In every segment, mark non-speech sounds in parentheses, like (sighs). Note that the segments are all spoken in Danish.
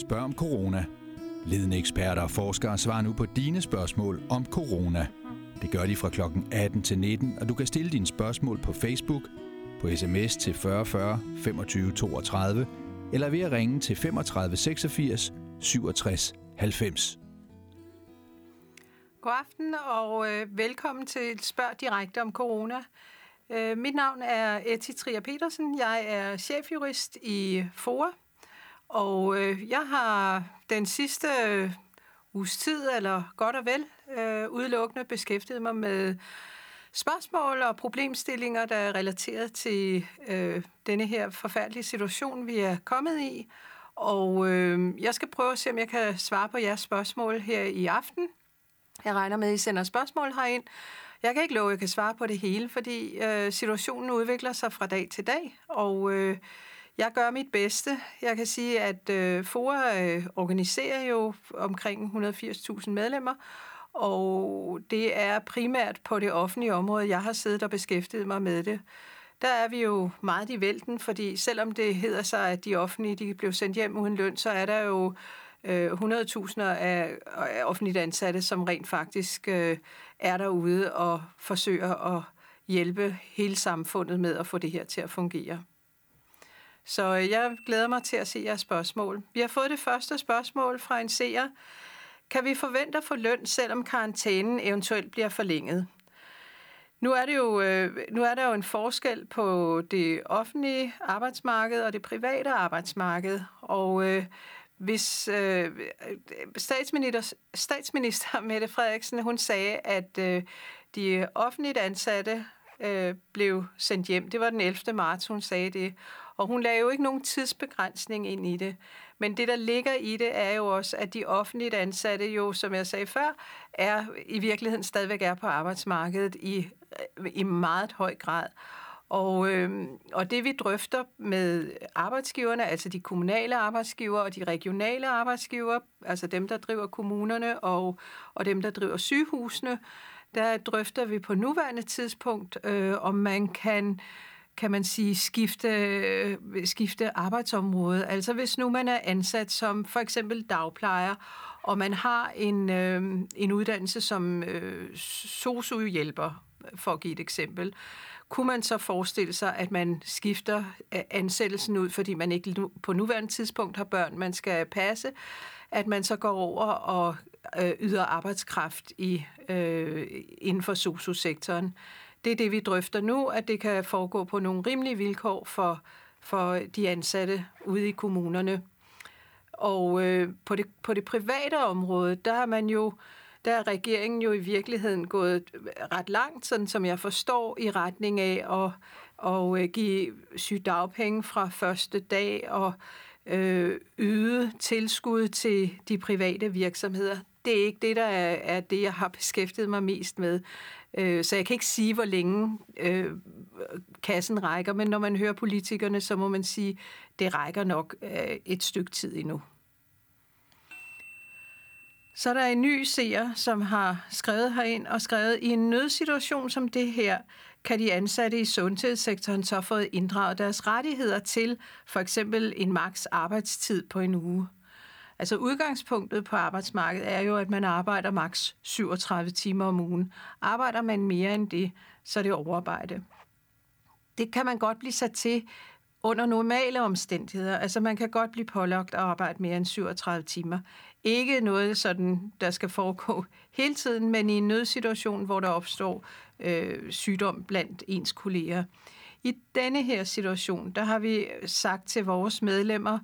Spørg om corona. Ledende eksperter og forskere svarer nu på dine spørgsmål om corona. Det gør de fra kl. 18 til 19, og du kan stille dine spørgsmål på Facebook, på sms til 4040 40 25 32, eller ved at ringe til 35 86 67 90. God aften og øh, velkommen til Spørg direkte om corona. Øh, mit navn er Etty Trier Petersen. Jeg er chefjurist i FOA, og øh, jeg har den sidste øh, uges tid, eller godt og vel, øh, udelukkende beskæftiget mig med spørgsmål og problemstillinger, der er relateret til øh, denne her forfærdelige situation, vi er kommet i. Og øh, jeg skal prøve at se, om jeg kan svare på jeres spørgsmål her i aften. Jeg regner med, at I sender spørgsmål herind. Jeg kan ikke love, at jeg kan svare på det hele, fordi øh, situationen udvikler sig fra dag til dag, og øh, jeg gør mit bedste. Jeg kan sige, at øh, FOA øh, organiserer jo omkring 180.000 medlemmer, og det er primært på det offentlige område, jeg har siddet og beskæftiget mig med det. Der er vi jo meget i vælten, fordi selvom det hedder sig, at de offentlige de blev sendt hjem uden løn, så er der jo øh, 100.000 af, af offentligt ansatte, som rent faktisk øh, er derude og forsøger at hjælpe hele samfundet med at få det her til at fungere. Så øh, jeg glæder mig til at se jeres spørgsmål. Vi har fået det første spørgsmål fra en seer. Kan vi forvente at få løn, selvom karantænen eventuelt bliver forlænget? Nu er, det jo, øh, nu er der jo en forskel på det offentlige arbejdsmarked og det private arbejdsmarked, og øh, hvis øh, statsminister, statsminister (laughs) Mette Frederiksen hun sagde, at øh, de offentligt ansatte øh, blev sendt hjem. Det var den 11. marts, hun sagde det. Og hun lagde jo ikke nogen tidsbegrænsning ind i det. Men det, der ligger i det, er jo også, at de offentligt ansatte jo, som jeg sagde før, er i virkeligheden stadigvæk er på arbejdsmarkedet i, i meget høj grad. Og, øh, og det vi drøfter med arbejdsgiverne, altså de kommunale arbejdsgiver og de regionale arbejdsgiver, altså dem, der driver kommunerne og, og dem, der driver sygehusene, der drøfter vi på nuværende tidspunkt, øh, om man kan kan man sige, skifte, skifte arbejdsområde. Altså hvis nu man er ansat som for eksempel dagplejer, og man har en, øh, en uddannelse som øh, sosu-hjælper, for at give et eksempel, kunne man så forestille sig, at man skifter øh, ansættelsen ud, fordi man ikke på nuværende tidspunkt har børn, man skal passe, at man så går over og øh, yder arbejdskraft i, øh, inden for sosu-sektoren. Det er det, vi drøfter nu, at det kan foregå på nogle rimelige vilkår for, for de ansatte ude i kommunerne. Og øh, på, det, på det private område, der har man jo der er regeringen jo i virkeligheden gået ret langt, sådan som jeg forstår, i retning af at, at øh, give sygdagpenge fra første dag og øh, yde tilskud til de private virksomheder. Det er ikke det, der er, er det, jeg har beskæftiget mig mest med. Øh, så jeg kan ikke sige, hvor længe øh, kassen rækker, men når man hører politikerne, så må man sige, det rækker nok øh, et stykke tid endnu. Så der er en ny seer, som har skrevet herind og skrevet, i en nødsituation som det her, kan de ansatte i sundhedssektoren så få inddraget deres rettigheder til for eksempel en maks arbejdstid på en uge. Altså udgangspunktet på arbejdsmarkedet er jo, at man arbejder maks 37 timer om ugen. Arbejder man mere end det, så er det overarbejde. Det kan man godt blive sat til under normale omstændigheder. Altså man kan godt blive pålagt at arbejde mere end 37 timer. Ikke noget sådan, der skal foregå hele tiden, men i en nødsituation, hvor der opstår øh, sygdom blandt ens kolleger. I denne her situation, der har vi sagt til vores medlemmer,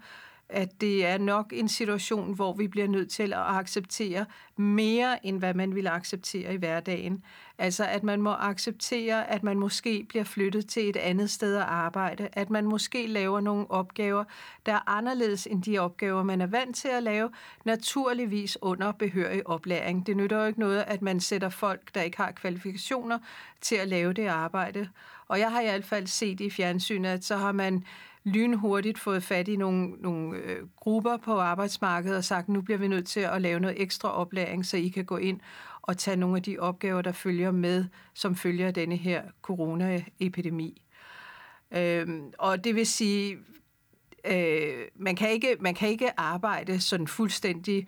at det er nok en situation, hvor vi bliver nødt til at acceptere mere, end hvad man ville acceptere i hverdagen. Altså at man må acceptere, at man måske bliver flyttet til et andet sted at arbejde, at man måske laver nogle opgaver, der er anderledes end de opgaver, man er vant til at lave, naturligvis under behørig oplæring. Det nytter jo ikke noget, at man sætter folk, der ikke har kvalifikationer, til at lave det arbejde. Og jeg har i hvert fald set i fjernsynet, at så har man lynhurtigt fået fat i nogle, nogle øh, grupper på arbejdsmarkedet og sagt, nu bliver vi nødt til at lave noget ekstra oplæring, så I kan gå ind og tage nogle af de opgaver, der følger med, som følger denne her coronaepidemi. Øhm, og det vil sige, øh, man, kan ikke, man kan ikke arbejde sådan fuldstændig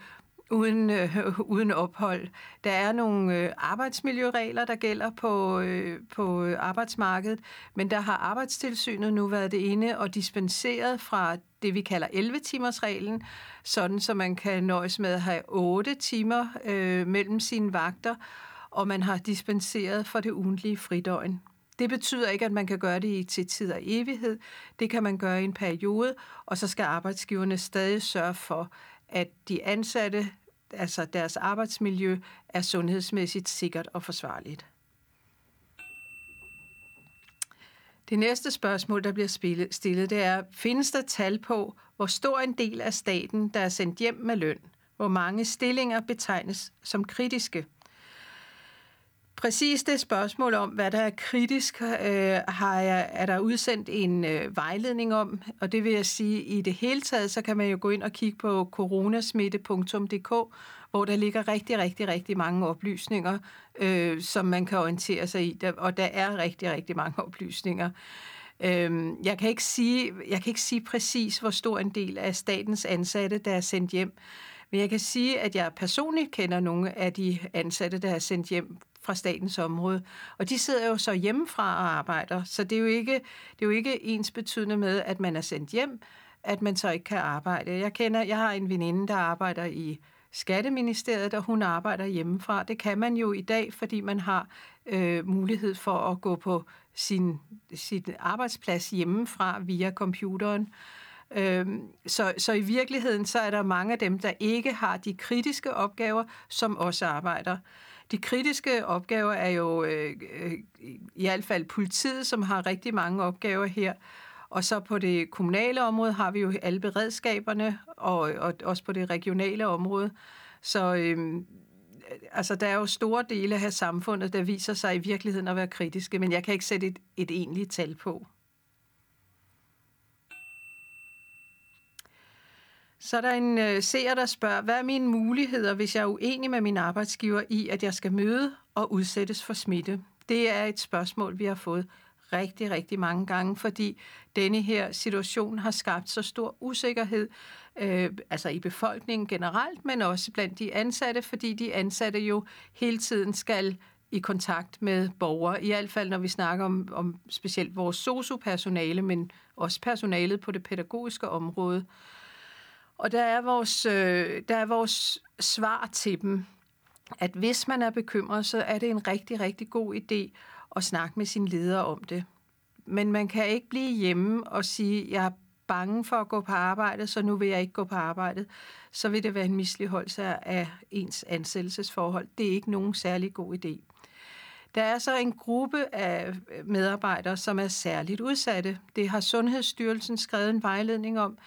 uden, øh, uden ophold. Der er nogle øh, arbejdsmiljøregler, der gælder på, øh, på arbejdsmarkedet, men der har arbejdstilsynet nu været det inde og dispenseret fra det, vi kalder 11-timers-reglen, sådan så man kan nøjes med at have 8 timer øh, mellem sine vagter, og man har dispenseret for det ugentlige fridøgn. Det betyder ikke, at man kan gøre det til tid og evighed. Det kan man gøre i en periode, og så skal arbejdsgiverne stadig sørge for, at de ansatte, altså deres arbejdsmiljø, er sundhedsmæssigt sikkert og forsvarligt. Det næste spørgsmål, der bliver stillet, det er, findes der tal på, hvor stor en del af staten, der er sendt hjem med løn? Hvor mange stillinger betegnes som kritiske? Præcis det spørgsmål om, hvad der er kritisk, øh, har jeg, er der udsendt en øh, vejledning om, og det vil jeg sige, i det hele taget, så kan man jo gå ind og kigge på coronasmitte.dk, hvor der ligger rigtig, rigtig, rigtig mange oplysninger, øh, som man kan orientere sig i, og der er rigtig, rigtig mange (laughs) oplysninger. Øh, jeg, kan ikke sige, jeg kan ikke sige præcis, hvor stor en del af statens ansatte, der er sendt hjem, men jeg kan sige, at jeg personligt kender nogle af de ansatte, der er sendt hjem fra statens område. Og de sidder jo så hjemmefra og arbejder, så det er jo ikke, det er jo ikke ens betydende med, at man er sendt hjem, at man så ikke kan arbejde. Jeg kender, jeg har en veninde, der arbejder i Skatteministeriet, og hun arbejder hjemmefra. Det kan man jo i dag, fordi man har øh, mulighed for at gå på sin, sin arbejdsplads hjemmefra via computeren. Øhm, så, så i virkeligheden så er der mange af dem, der ikke har de kritiske opgaver, som også arbejder. De kritiske opgaver er jo øh, øh, i hvert fald politiet, som har rigtig mange opgaver her. Og så på det kommunale område har vi jo alle beredskaberne, og, og også på det regionale område. Så øh, altså, der er jo store dele af samfundet, der viser sig i virkeligheden at være kritiske, men jeg kan ikke sætte et, et egentligt tal på. Så er der en øh, seer, der spørger, hvad er mine muligheder, hvis jeg er uenig med min arbejdsgiver i, at jeg skal møde og udsættes for smitte? Det er et spørgsmål, vi har fået rigtig, rigtig mange gange, fordi denne her situation har skabt så stor usikkerhed, øh, altså i befolkningen generelt, men også blandt de ansatte, fordi de ansatte jo hele tiden skal i kontakt med borgere, i hvert fald når vi snakker om, om specielt vores sociopersonale, men også personalet på det pædagogiske område. Og der er vores, øh, der er vores svar til dem, at hvis man er bekymret, så er det en rigtig, rigtig god idé at snakke med sin leder om det. Men man kan ikke blive hjemme og sige, jeg er bange for at gå på arbejde, så nu vil jeg ikke gå på arbejde. Så vil det være en misligeholdelse af ens ansættelsesforhold. Det er ikke nogen særlig god idé. Der er så en gruppe af medarbejdere, som er særligt udsatte. Det har Sundhedsstyrelsen skrevet en vejledning om.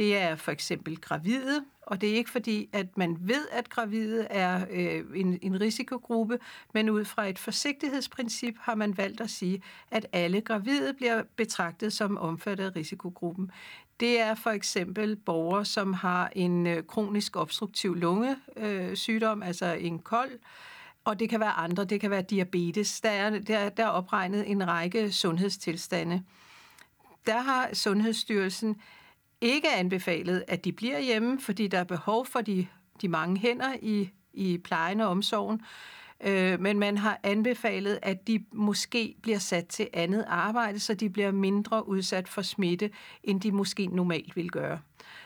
Det er for eksempel gravide, og det er ikke fordi, at man ved, at gravide er øh, en, en risikogruppe, men ud fra et forsigtighedsprincip har man valgt at sige, at alle gravide bliver betragtet som omfattet af risikogruppen. Det er for eksempel borgere, som har en øh, kronisk obstruktiv lungesygdom, øh, altså en kold, og det kan være andre, det kan være diabetes. Der er, der, der er opregnet en række sundhedstilstande. Der har Sundhedsstyrelsen ikke anbefalet, at de bliver hjemme, fordi der er behov for de, de mange hænder i, i plejen og omsorgen. Øh, men man har anbefalet, at de måske bliver sat til andet arbejde, så de bliver mindre udsat for smitte, end de måske normalt vil gøre.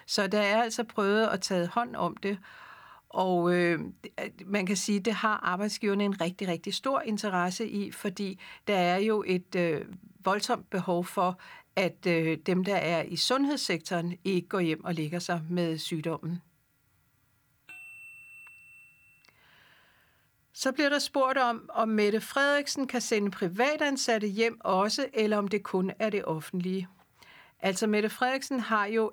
Så der er altså prøvet at tage hånd om det, og øh, man kan sige, at det har arbejdsgiverne en rigtig, rigtig stor interesse i, fordi der er jo et øh, voldsomt behov for, at øh, dem, der er i sundhedssektoren, ikke går hjem og lægger sig med sygdommen. Så bliver der spurgt om, om Mette Frederiksen kan sende privatansatte hjem også, eller om det kun er det offentlige. Altså, Mette Frederiksen har jo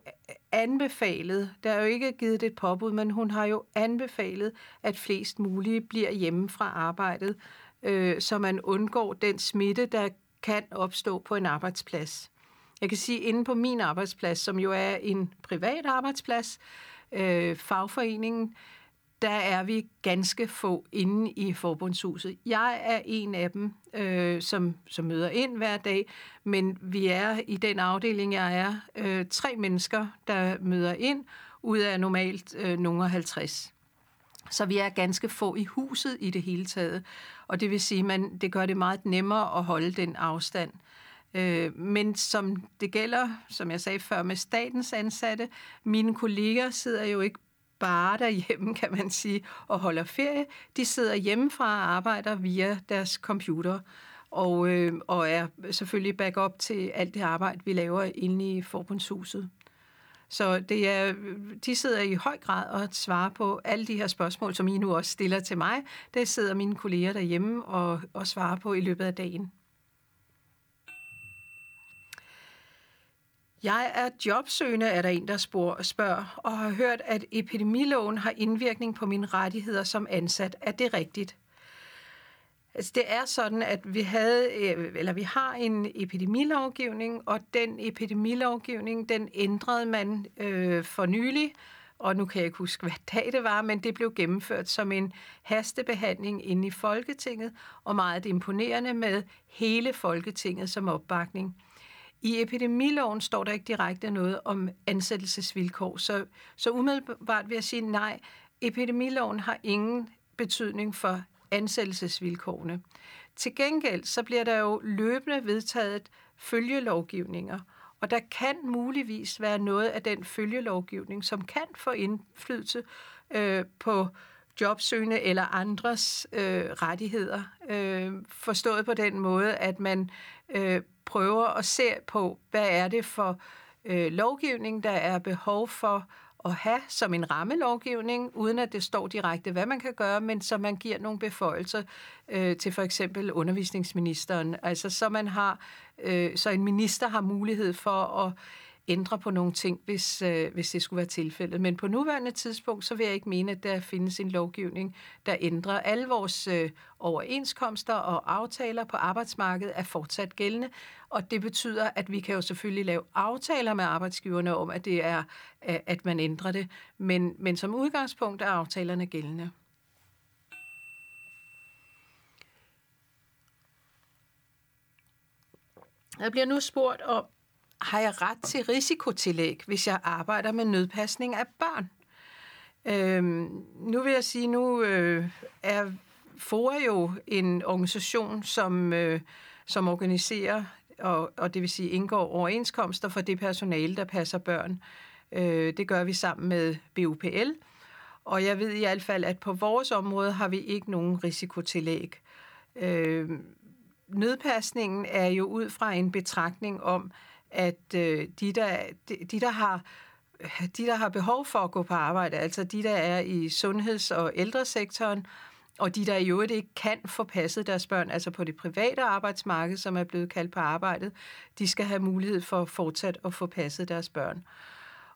anbefalet, der er jo ikke givet et påbud, men hun har jo anbefalet, at flest mulige bliver hjemme fra arbejdet, øh, så man undgår den smitte, der kan opstå på en arbejdsplads. Jeg kan sige, inde på min arbejdsplads, som jo er en privat arbejdsplads, øh, fagforeningen, der er vi ganske få inde i forbundshuset. Jeg er en af dem, øh, som, som møder ind hver dag, men vi er i den afdeling, jeg er, øh, tre mennesker, der møder ind, ud af normalt øh, nogle 50. Så vi er ganske få i huset i det hele taget. Og det vil sige, at det gør det meget nemmere at holde den afstand. Øh, men som det gælder, som jeg sagde før, med statens ansatte, mine kolleger sidder jo ikke bare derhjemme, (laughs) kan man sige, og holder ferie. De sidder hjemmefra og arbejder via deres computer, og, øh, og er selvfølgelig backup til alt det arbejde, vi laver inde i forbundshuset. Så det er, de sidder i høj grad og svarer på alle de her spørgsmål, som I nu også stiller til mig. Det sidder mine kolleger derhjemme og, og svarer på i løbet af dagen. Jeg er jobsøgende, er der en, der spørger, og har hørt, at epidemiloven har indvirkning på mine rettigheder som ansat. Er det rigtigt? Altså, det er sådan, at vi havde, øh, eller vi har en epidemilovgivning, og den epidemilovgivning, den ændrede man øh, for nylig, og nu kan jeg ikke huske, hvad dag det var, men det blev gennemført som en hastebehandling inde i Folketinget, og meget imponerende med hele Folketinget som opbakning. I epidemiloven står der ikke direkte noget om ansættelsesvilkår, så, så umiddelbart vil jeg sige nej. Epidemiloven har ingen betydning for ansættelsesvilkårene. Til gengæld så bliver der jo løbende vedtaget følgelovgivninger, og der kan muligvis være noget af den følgelovgivning, som kan få indflydelse øh, på jobsøgende eller andres øh, rettigheder. Øh, forstået på den måde, at man øh, prøver at se på, hvad er det for øh, lovgivning, der er behov for at have som en rammelovgivning, uden at det står direkte, hvad man kan gøre, men så man giver nogle beføjelser øh, til for eksempel undervisningsministeren. Altså så man har, øh, så en minister har mulighed for at ændre på nogle ting, hvis, øh, hvis det skulle være tilfældet. Men på nuværende tidspunkt, så vil jeg ikke mene, at der findes en lovgivning, der ændrer. Alle vores øh, overenskomster og aftaler på arbejdsmarkedet er fortsat gældende, og det betyder, at vi kan jo selvfølgelig lave aftaler med arbejdsgiverne om, at det er, øh, at man ændrer det. Men, men som udgangspunkt er aftalerne gældende. Jeg bliver nu spurgt om, har jeg ret til risikotillæg, hvis jeg arbejder med nødpasning af børn? Øhm, nu vil jeg sige, nu øh, er FOA jo en organisation, som, øh, som organiserer, og, og det vil sige indgår overenskomster for det personale, der passer børn. Øh, det gør vi sammen med BUPL, og jeg ved i hvert fald, at på vores område har vi ikke nogen risikotillæg. Øh, nødpasningen er jo ud fra en betragtning om, at øh, de, der, de, de, der har de, der har behov for at gå på arbejde, altså de, der er i sundheds- og ældresektoren, og de, der i øvrigt ikke kan få passet deres børn, altså på det private arbejdsmarked, som er blevet kaldt på arbejdet, de skal have mulighed for fortsat at få passet deres børn.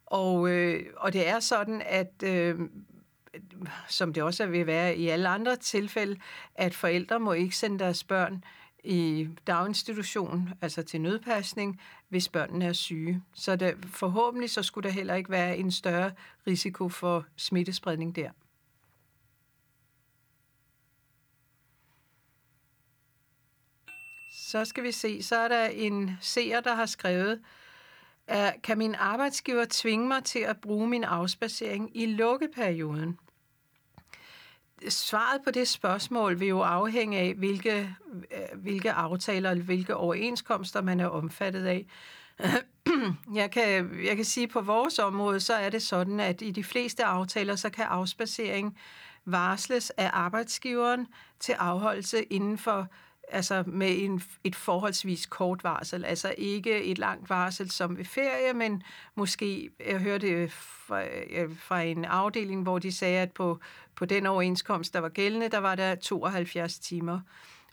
Og, øh, og det er sådan, at øh, som det også vil være i alle andre tilfælde, at forældre må ikke sende deres børn i daginstitution, altså til nødpasning, hvis børnene er syge. Så der, forhåbentlig så skulle der heller ikke være en større risiko for smittespredning der. Så skal vi se, så er der en seer, der har skrevet, kan min arbejdsgiver tvinge mig til at bruge min afspacering i lukkeperioden? Svaret på det spørgsmål vil jo afhænge af, hvilke, øh, hvilke aftaler eller hvilke overenskomster man er omfattet af. (clears throat) Jeg kan, jeg kan sige, at på vores område, så er det sådan, at i de fleste aftaler, så kan afspacering varsles af arbejdsgiveren til afholdelse inden for altså med en, et forholdsvis kort varsel. Altså ikke et langt varsel som ved ferie, men måske, jeg hørte øh, fra, øh, fra en afdeling, hvor de sagde, at på, på den overenskomst, der var gældende, der var der 72 timer.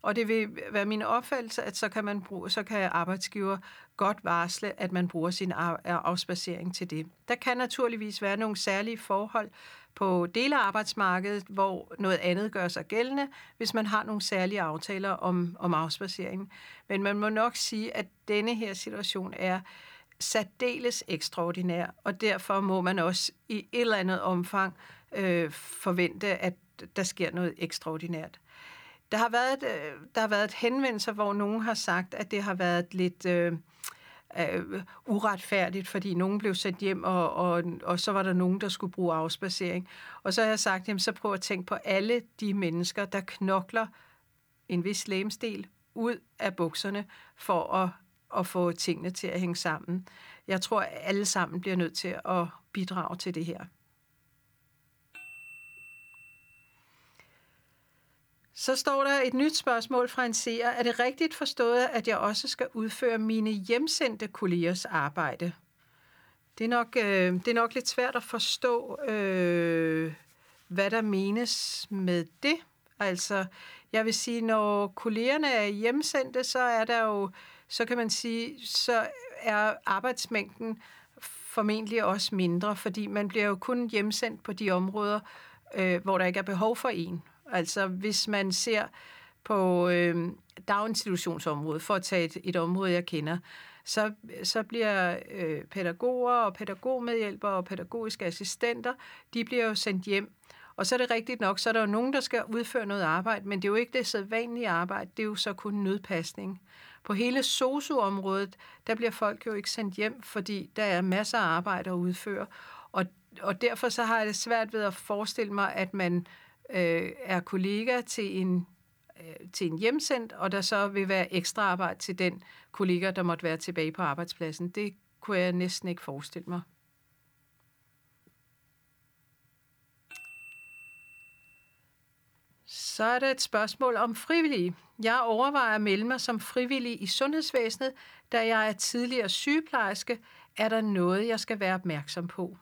Og det vil være min opfattelse, at så kan, man bruge, så kan arbejdsgiver godt varsle, at man bruger sin afspacering til det. Der kan naturligvis være nogle særlige forhold på dele af arbejdsmarkedet, hvor noget andet gør sig gældende, hvis man har nogle særlige aftaler om, om afspaceringen. Men man må nok sige, at denne her situation er særdeles ekstraordinær, og derfor må man også i et eller andet omfang øh, forvente, at der sker noget ekstraordinært. Der har været, øh, der har været et hvor nogen har sagt, at det har været lidt øh, øh, uretfærdigt, fordi nogen blev sendt hjem, og, og, og så var der nogen, der skulle bruge afspacering. Og så har jeg sagt, jamen, så prøv at tænke på alle de mennesker, der knokler en vis lægemsdel ud af bukserne for at, at få tingene til at hænge sammen. Jeg tror, at alle sammen bliver nødt til at bidrage til det her. Så står der et nyt spørgsmål fra en seer. Er det rigtigt forstået, at jeg også skal udføre mine hjemsendte kollegers arbejde? Det er nok, øh, det er nok lidt svært at forstå, øh, hvad der menes med det. Altså, jeg vil sige, når kollegerne er hjemsendte, så er der jo, så kan man sige, så er arbejdsmængden formentlig også mindre, fordi man bliver jo kun hjemsendt på de områder, øh, hvor der ikke er behov for en. Altså hvis man ser på øh, daginstitutionsområdet, for at tage et, et område, jeg kender, så, så bliver øh, pædagoger og pædagogmedhjælpere og pædagogiske assistenter, de bliver jo sendt hjem. Og så er det rigtigt nok, så er der jo nogen, der skal udføre noget arbejde, men det er jo ikke det sædvanlige arbejde, det er jo så kun nødpasning. På hele SOSU-området, der bliver folk jo ikke sendt hjem, fordi der er masser af arbejde at udføre. Og, og derfor så har jeg det svært ved at forestille mig, at man øh, er kollega til en, øh, til en hjemsendt, og der så vil være ekstra arbejde til den kollega, der måtte være tilbage på arbejdspladsen. Det kunne jeg næsten ikke forestille mig. Så er der et spørgsmål om frivillige. Jeg overvejer at melde mig som frivillig i sundhedsvæsenet, da jeg er tidligere sygeplejerske. Er der noget, jeg skal være opmærksom på?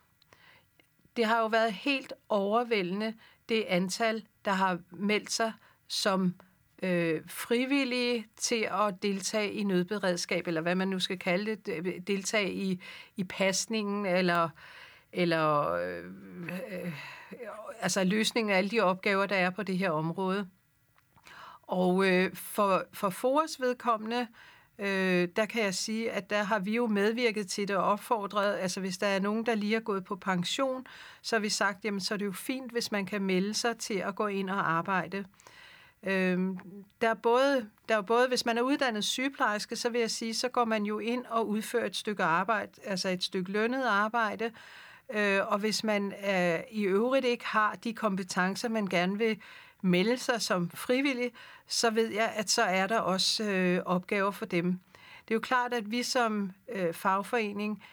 Det har jo været helt overvældende, det antal, der har meldt sig som øh, frivillige til at deltage i nødberedskab, eller hvad man nu skal kalde det, deltage i, i pasningen, eller, eller øh, øh, altså løsningen af alle de opgaver, der er på det her område. Og øh, for, for FORES vedkommende, øh, øh, der kan jeg sige, at der har vi jo medvirket til det og opfordret, altså hvis der er nogen, der lige er gået på pension, så har vi sagt, jamen så er det jo fint, hvis man kan melde sig til at gå ind og arbejde. Øh, der, er både, der er både, hvis man er uddannet sygeplejerske, så vil jeg sige, så går man jo ind og udfører et stykke arbejde, altså et stykke lønnet arbejde, øh, og hvis man øh, i øvrigt ikke har de kompetencer, man gerne vil melde sig som frivillig, så ved jeg, at så er der også øh, opgaver for dem. Det er jo klart, at vi som øh, fagforening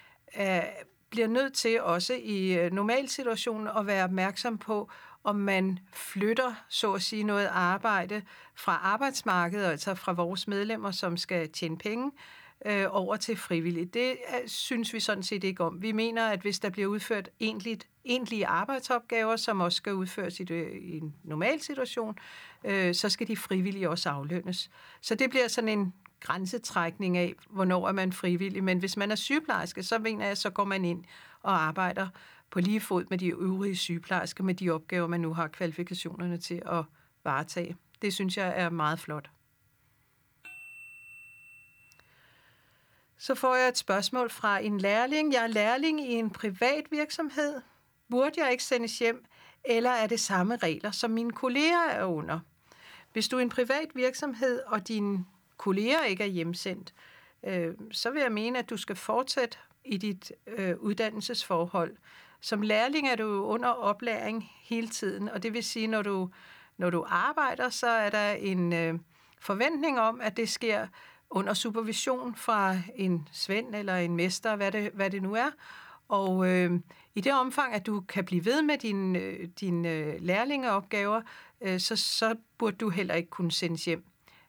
øh, bliver nødt til også i øh, normalsituationen at være opmærksom på, om man flytter, så at sige, noget arbejde fra arbejdsmarkedet, altså fra vores medlemmer, som skal tjene penge, øh, over til frivilligt. Det øh, synes vi sådan set ikke om. Vi mener, at hvis der bliver udført egentligt, egentlige arbejdsopgaver, som også skal udføres i, det, i en normal situation, øh, så skal de frivillige også aflønnes. Så det bliver sådan en grænsetrækning af, hvornår er man frivillig. Men hvis man er sygeplejerske, så mener jeg, så går man ind og arbejder på lige fod med de øvrige sygeplejersker, med de opgaver, man nu har kvalifikationerne til at varetage. Det synes jeg er meget flot. Så får jeg et spørgsmål fra en lærling. Jeg er lærling i en privat virksomhed. Burde jeg ikke sendes hjem, eller er det samme regler, som mine kolleger er under? Hvis du er en privat virksomhed, og dine kolleger ikke er hjemsendt, øh, så vil jeg mene, at du skal fortsætte i dit øh, uddannelsesforhold. Som lærling er du under oplæring hele tiden, og det vil sige, når du, når du arbejder, så er der en øh, forventning om, at det sker under supervision fra en svend eller en mester, hvad det, hvad det nu er. Og øh, i det omfang, at du kan blive ved med øh, dine øh, din, øh, lærlingeopgaver, øh, så, så burde du heller ikke kunne sendes hjem.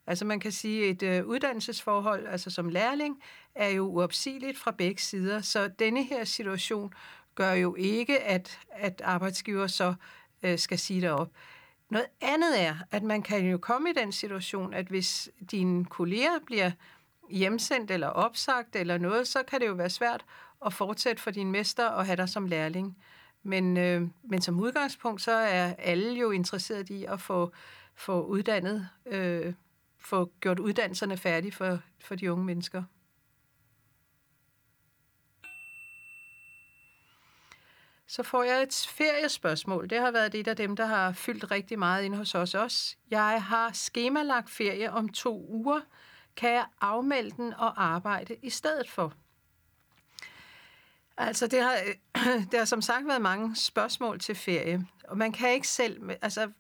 Altså man kan sige, at et øh, uddannelsesforhold, altså som lærling, er jo uopsigeligt fra begge sider. Så denne her situation gør jo ikke, at, at arbejdsgiver så øh, skal sige det op. Noget andet er, at man kan jo komme i den situation, at hvis dine kolleger bliver hjemsendt eller opsagt eller noget, så kan det jo være svært at fortsætte for din mester og have dig som lærling. Men, øh, men som udgangspunkt, så er alle jo interesseret i at få, få uddannet, øh, få gjort uddannelserne færdige for, for de unge mennesker. Så får jeg et feriespørgsmål. Det har været et af dem, der har fyldt rigtig meget ind hos os også. Jeg har skemalagt ferie om to uger. Kan jeg afmelde den og arbejde i stedet for? Altså, det har, (clears throat) det har som sagt været mange spørgsmål til ferie, og man kan ikke selv... Altså,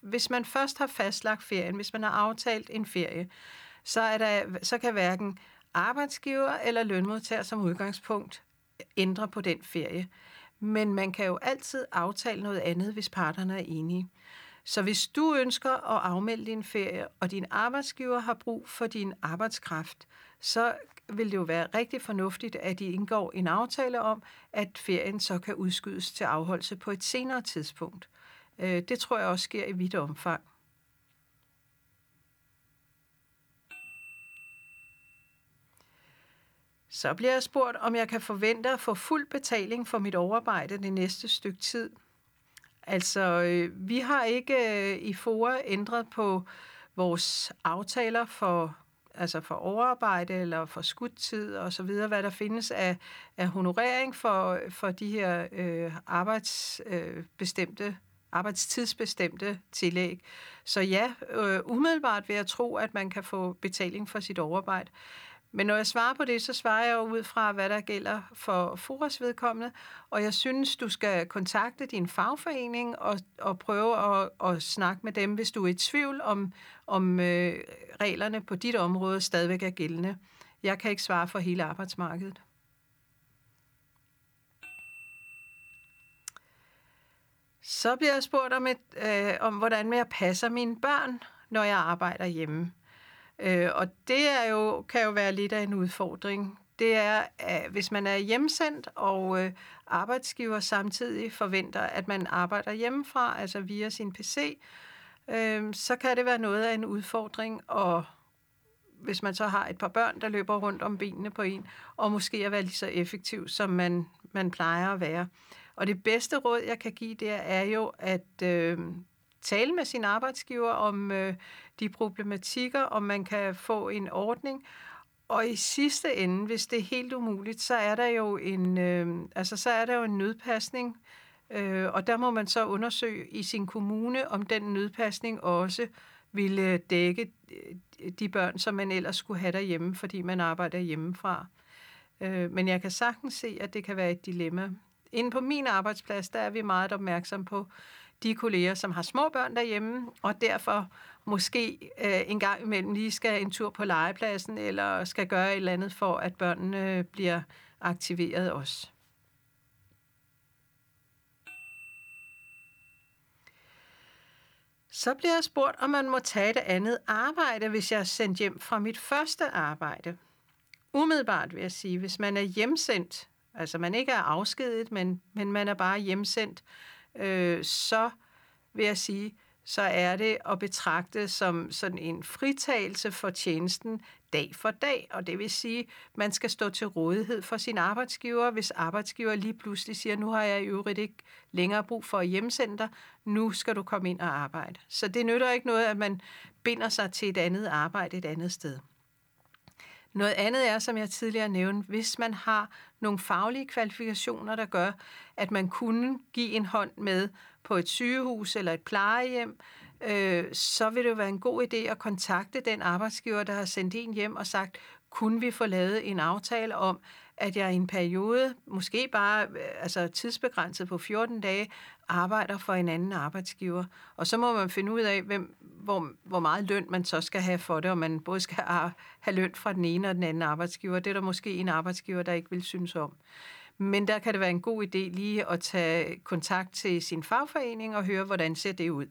hvis man først har fastlagt ferien, hvis man har aftalt en ferie, så, er der, så kan hverken arbejdsgiver eller lønmodtager som udgangspunkt ændre på den ferie. Men man kan jo altid aftale noget andet, hvis parterne er enige. Så hvis du ønsker at afmelde din ferie, og din arbejdsgiver har brug for din arbejdskraft, så vil det jo være rigtig fornuftigt, at I indgår en aftale om, at ferien så kan udskydes til afholdelse på et senere tidspunkt. Øh, det tror jeg også sker i vidt omfang. Så bliver jeg spurgt, om jeg kan forvente at få fuld betaling for mit overarbejde det næste stykke tid. Altså, øh, vi har ikke øh, i FOA ændret på vores aftaler for altså for overarbejde eller for skudtid og så videre, hvad der findes af, af honorering for, for de her øh, arbejdsbestemte øh, arbejdstidsbestemte tillæg. Så ja, øh, umiddelbart vil jeg tro, at man kan få betaling for sit overarbejde. Men når jeg svarer på det, så svarer jeg ud fra, hvad der gælder for FORAs vedkommende, og jeg synes, du skal kontakte din fagforening og, og prøve at, at snakke med dem, hvis du er i tvivl om, om øh, reglerne på dit område stadigvæk er gældende. Jeg kan ikke svare for hele arbejdsmarkedet. Så bliver jeg spurgt om, et, øh, om hvordan jeg passer mine børn, når jeg arbejder hjemme. Øh, og det er jo, kan jo være lidt af en udfordring. Det er, at hvis man er hjemsendt, og øh, arbejdsgiver samtidig forventer, at man arbejder hjemmefra, altså via sin PC, øh, så kan det være noget af en udfordring, og hvis man så har et par børn, der løber rundt om benene på en, og måske at være lige så effektiv, som man, man plejer at være. Og det bedste råd, jeg kan give, det er jo at øh, tale med sin arbejdsgiver om øh, de problematikker, om man kan få en ordning. Og i sidste ende, hvis det er helt umuligt, så er der jo en, øh, altså, så er der jo en nødpasning, øh, og der må man så undersøge i sin kommune, om den nødpasning også ville dække øh, de børn, som man ellers skulle have derhjemme, fordi man arbejder hjemmefra. Øh, men jeg kan sagtens se, at det kan være et dilemma. Inden på min arbejdsplads, der er vi meget opmærksom på de kolleger, som har små børn derhjemme, og derfor måske øh, en gang imellem lige skal en tur på legepladsen, eller skal gøre et eller andet for, at børnene bliver aktiveret også. Så bliver jeg spurgt, om man må tage et andet arbejde, hvis jeg er sendt hjem fra mit første arbejde. Umiddelbart vil jeg sige, hvis man er hjemsendt, altså man ikke er afskedet, men, men man er bare hjemsendt, øh, så vil jeg sige, så er det at betragte som sådan en fritagelse for tjenesten dag for dag. Og det vil sige, at man skal stå til rådighed for sin arbejdsgiver, hvis arbejdsgiver lige pludselig siger, nu har jeg i øvrigt ikke længere brug for at hjemsende dig, nu skal du komme ind og arbejde. Så det nytter ikke noget, at man binder sig til et andet arbejde et andet sted. Noget andet er, som jeg tidligere nævnte, hvis man har nogle faglige kvalifikationer, der gør, at man kunne give en hånd med på et sygehus eller et plejehjem, øh, så vil det jo være en god idé at kontakte den arbejdsgiver, der har sendt en hjem og sagt, kunne vi få lavet en aftale om, at jeg i en periode, måske bare øh, altså tidsbegrænset på 14 dage, arbejder for en anden arbejdsgiver. Og så må man finde ud af, hvem, hvor, hvor meget løn man så skal have for det, og man både skal (laughs) have løn fra den ene og den anden arbejdsgiver. Det er der måske en arbejdsgiver, der ikke vil synes om. Men der kan det være en god idé lige at tage kontakt til sin fagforening og høre, hvordan ser det ud.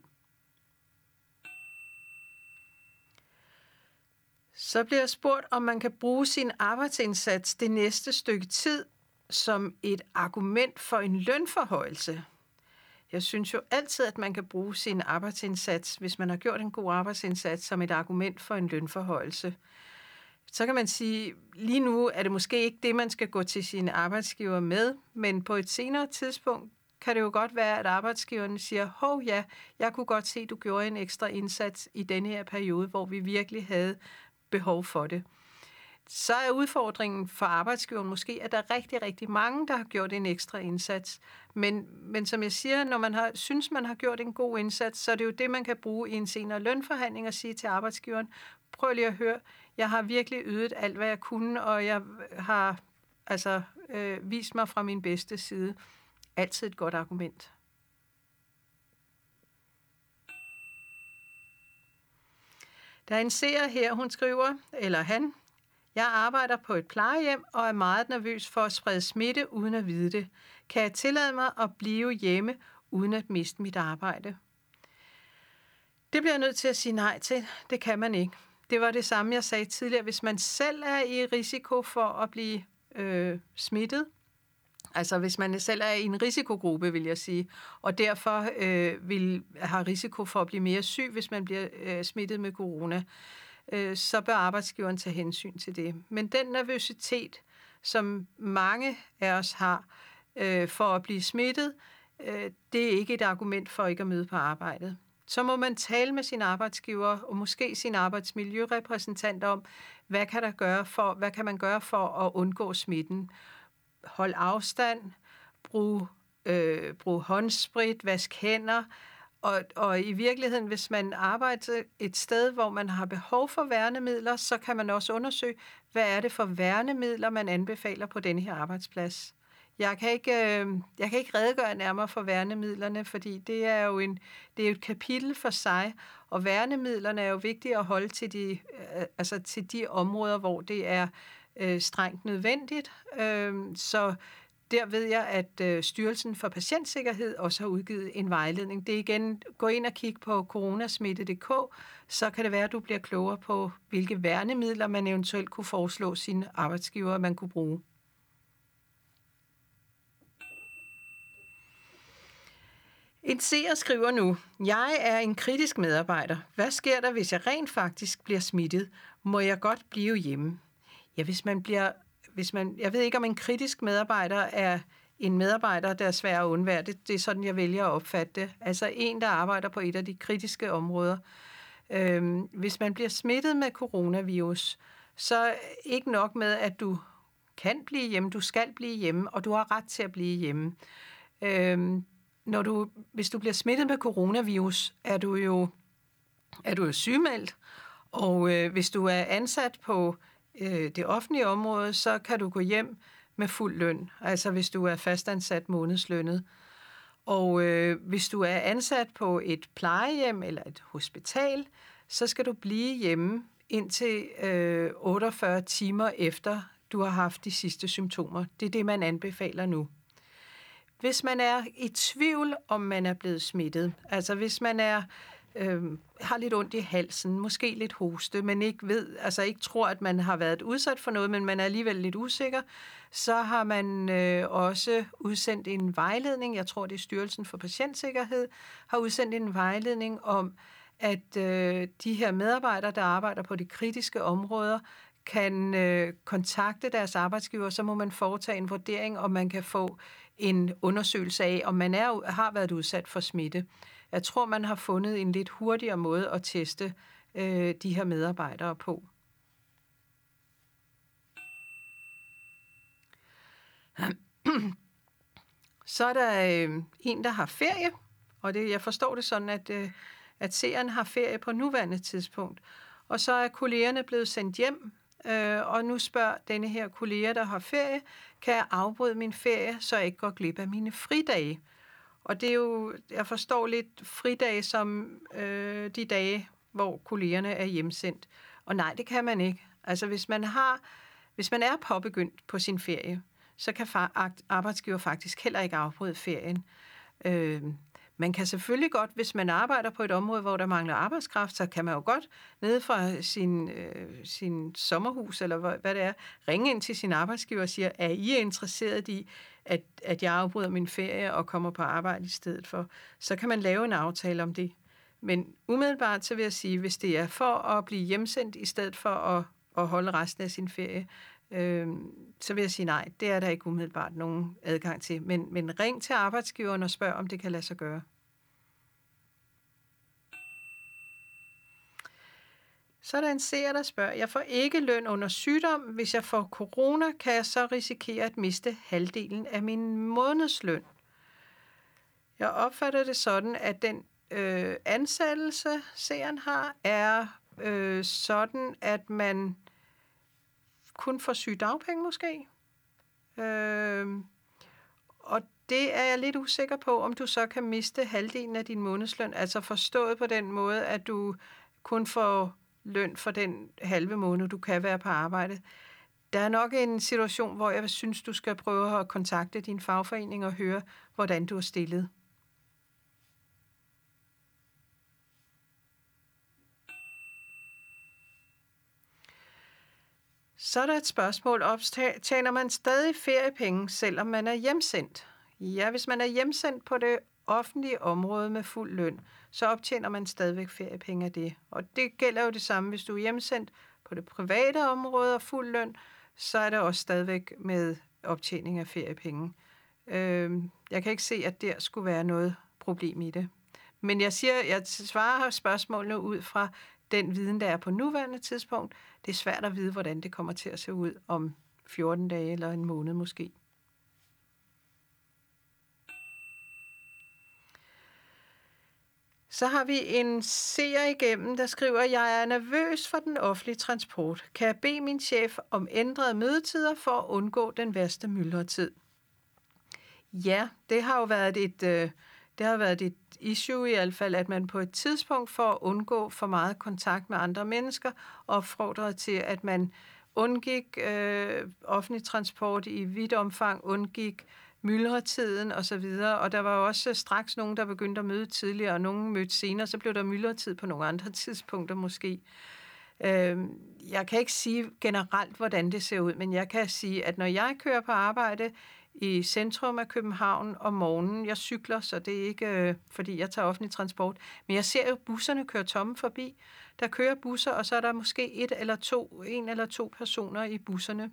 Så bliver jeg spurgt, om man kan bruge sin arbejdsindsats det næste stykke tid som et argument for en lønforhøjelse. Jeg synes jo altid, at man kan bruge sin arbejdsindsats, hvis man har gjort en god arbejdsindsats, som et argument for en lønforhøjelse. Så kan man sige, lige nu er det måske ikke det, man skal gå til sine arbejdsgiver med, men på et senere tidspunkt kan det jo godt være, at arbejdsgiveren siger, hov ja, jeg kunne godt se, at du gjorde en ekstra indsats i denne her periode, hvor vi virkelig havde behov for det så er udfordringen for arbejdsgiveren måske, at der er rigtig, rigtig mange, der har gjort en ekstra indsats. Men, men som jeg siger, når man har, synes, man har gjort en god indsats, så er det jo det, man kan bruge i en senere lønforhandling og sige til arbejdsgiveren, prøv lige at høre, jeg har virkelig ydet alt, hvad jeg kunne, og jeg har altså øh, vist mig fra min bedste side. Altid et godt argument. Der er en seer her, hun skriver, eller han, jeg arbejder på et plejehjem og er meget nervøs for at sprede smitte uden at vide det. Kan jeg tillade mig at blive hjemme uden at miste mit arbejde? Det bliver jeg nødt til at sige nej til. Det kan man ikke. Det var det samme, jeg sagde tidligere. Hvis man selv er i risiko for at blive øh, smittet, altså hvis man selv er i en risikogruppe, vil jeg sige, og derfor øh, vil have risiko for at blive mere syg, hvis man bliver øh, smittet med corona, øh, så bør arbejdsgiveren tage hensyn til det. Men den nervøsitet, som mange af os har øh, for at blive smittet, øh, det er ikke et argument for ikke at møde på arbejdet så må man tale med sin arbejdsgiver og måske sin arbejdsmiljørepræsentant om, hvad kan, der gøre for, hvad kan man gøre for at undgå smitten. Hold afstand, brug, øh, brug håndsprit, vask hænder, og, og i virkeligheden, hvis man arbejder et sted, hvor man har behov for værnemidler, så kan man også undersøge, hvad er det for værnemidler, man anbefaler på denne her arbejdsplads. Jeg kan ikke, øh, jeg kan ikke redegøre nærmere for værnemidlerne, fordi det er jo en, det er et kapitel for sig, og værnemidlerne er jo vigtige at holde til de, øh, altså til de områder, hvor det er øh, strengt nødvendigt. Øh, så der ved jeg, at øh, Styrelsen for Patientsikkerhed også har udgivet en vejledning. Det er igen, gå ind og kig på coronasmitte.dk, så kan det være, at du bliver klogere på, hvilke værnemidler man eventuelt kunne foreslå sine arbejdsgiver, man kunne bruge. En seer skriver nu, jeg er en kritisk medarbejder. Hvad sker der, hvis jeg rent faktisk bliver smittet? Må jeg godt blive hjemme? Ja, hvis man bliver... Hvis man, jeg ved ikke, om en kritisk medarbejder er en medarbejder, der er svær at undvære. Det, det er sådan, jeg vælger at opfatte det. Altså en, der arbejder på et af de kritiske områder. Øhm, hvis man bliver smittet med coronavirus, så ikke nok med, at du kan blive hjemme, du skal blive hjemme, og du har ret til at blive hjemme. Øhm, når du, hvis du bliver smittet med coronavirus, er du jo, er du jo sygemeldt, og øh, hvis du er ansat på øh, det offentlige område, så kan du gå hjem med fuld løn, altså hvis du er fastansat månedslønnet. Og øh, hvis du er ansat på et plejehjem eller et hospital, så skal du blive hjemme indtil øh, 48 timer efter du har haft de sidste symptomer. Det er det, man anbefaler nu. Hvis man er i tvivl, om man er blevet smittet, altså hvis man er øh, har lidt ondt i halsen, måske lidt hoste, men ikke ved, altså ikke tror, at man har været udsat for noget, men man er alligevel lidt usikker, så har man øh, også udsendt en vejledning, jeg tror det er Styrelsen for Patientsikkerhed, har udsendt en vejledning om, at øh, de her medarbejdere, der arbejder på de kritiske områder, kan øh, kontakte deres arbejdsgiver, så må man foretage en vurdering, om man kan få en undersøgelse af, om man er, har været udsat for smitte. Jeg tror, man har fundet en lidt hurtigere måde at teste øh, de her medarbejdere på. Så er der øh, en, der har ferie, og det, jeg forstår det sådan, at, øh, at seeren har ferie på nuværende tidspunkt. Og så er kollegerne blevet sendt hjem Øh, og nu spørger denne her kollega, der har ferie, kan jeg afbryde min ferie, så jeg ikke går glip af mine fridage? Og det er jo, jeg forstår lidt fridage som øh, de dage, hvor kollegerne er hjemsendt. Og nej, det kan man ikke. Altså hvis man har, hvis man er påbegyndt på sin ferie, så kan arbejdsgiver faktisk heller ikke afbryde ferien. Øh, man kan selvfølgelig godt, hvis man arbejder på et område, hvor der mangler arbejdskraft, så kan man jo godt nede fra sin, øh, sin sommerhus, eller hvad, hvad det er, ringe ind til sin arbejdsgiver og sige, er I interesseret i, at, at jeg afbryder min ferie og kommer på arbejde i stedet for? Så kan man lave en aftale om det. Men umiddelbart så vil jeg sige, hvis det er for at blive hjemsendt i stedet for at, at holde resten af sin ferie, øh, så vil jeg sige nej, det er der ikke umiddelbart nogen adgang til. Men, men ring til arbejdsgiveren og spørg, om det kan lade sig gøre. Så er der en seer, der spørger, jeg får ikke løn under sygdom. Hvis jeg får corona, kan jeg så risikere at miste halvdelen af min månedsløn. Jeg opfatter det sådan, at den øh, ansættelse, seeren har, er øh, sådan, at man kun får sygdagpenge måske. Øh, og det er jeg lidt usikker på, om du så kan miste halvdelen af din månedsløn. Altså forstået på den måde, at du kun får løn for den halve måned, du kan være på arbejde. Der er nok en situation, hvor jeg synes, du skal prøve at kontakte din fagforening og høre, hvordan du er stillet. Så er der et spørgsmål. Optjener man stadig feriepenge, selvom man er hjemsendt? Ja, hvis man er hjemsendt på det offentlige område med fuld løn, så optjener man stadigvæk feriepenge af det. Og det gælder jo det samme, hvis du er hjemsendt på det private område og fuld løn, så er der også stadigvæk med optjening af feriepenge. Øhm, jeg kan ikke se, at der skulle være noget problem i det. Men jeg siger, jeg svarer spørgsmålene ud fra den viden, der er på nuværende tidspunkt. Det er svært at vide, hvordan det kommer til at se ud om 14 dage eller en måned måske. Så har vi en seer igennem, der skriver, jeg er nervøs for den offentlige transport. Kan jeg bede min chef om ændrede mødetider for at undgå den værste myldretid? Ja, det har jo været et, øh, det har været et issue i hvert fald, at man på et tidspunkt for at undgå for meget kontakt med andre mennesker, opfordrede til, at man undgik øh, offentlig transport i vidt omfang, undgik myldretiden og så videre. Og der var også øh, straks nogen, der begyndte at møde tidligere, og nogen mødte senere. Så blev der myldretid på nogle andre (laughs) tidspunkter måske. Øh, jeg kan ikke sige generelt, hvordan det ser ud, men jeg kan sige, at når jeg kører på arbejde i centrum af København om morgenen. Jeg cykler, så det er ikke, øh, fordi jeg tager offentlig transport. Men jeg ser jo busserne køre tomme forbi. Der kører busser, og så er der måske et eller to, en eller to personer i busserne.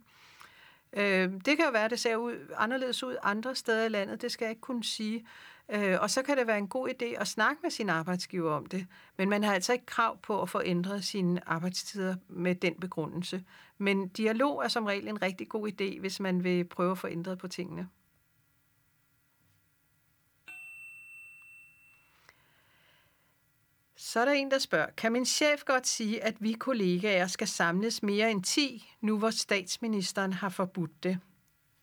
Øh, det kan jo være, at det ser ud, anderledes ud andre steder i landet, det skal jeg ikke kunne sige. Øh, og så kan det være en god idé at snakke med sin arbejdsgiver om det. Men man har altså ikke krav på at få ændret sine arbejdstider med den begrundelse. Men dialog er som regel en rigtig god idé, hvis man vil prøve at få ændret på tingene. Så er der en, der spørger, kan min chef godt sige, at vi kollegaer skal samles mere end 10, nu hvor statsministeren har forbudt det?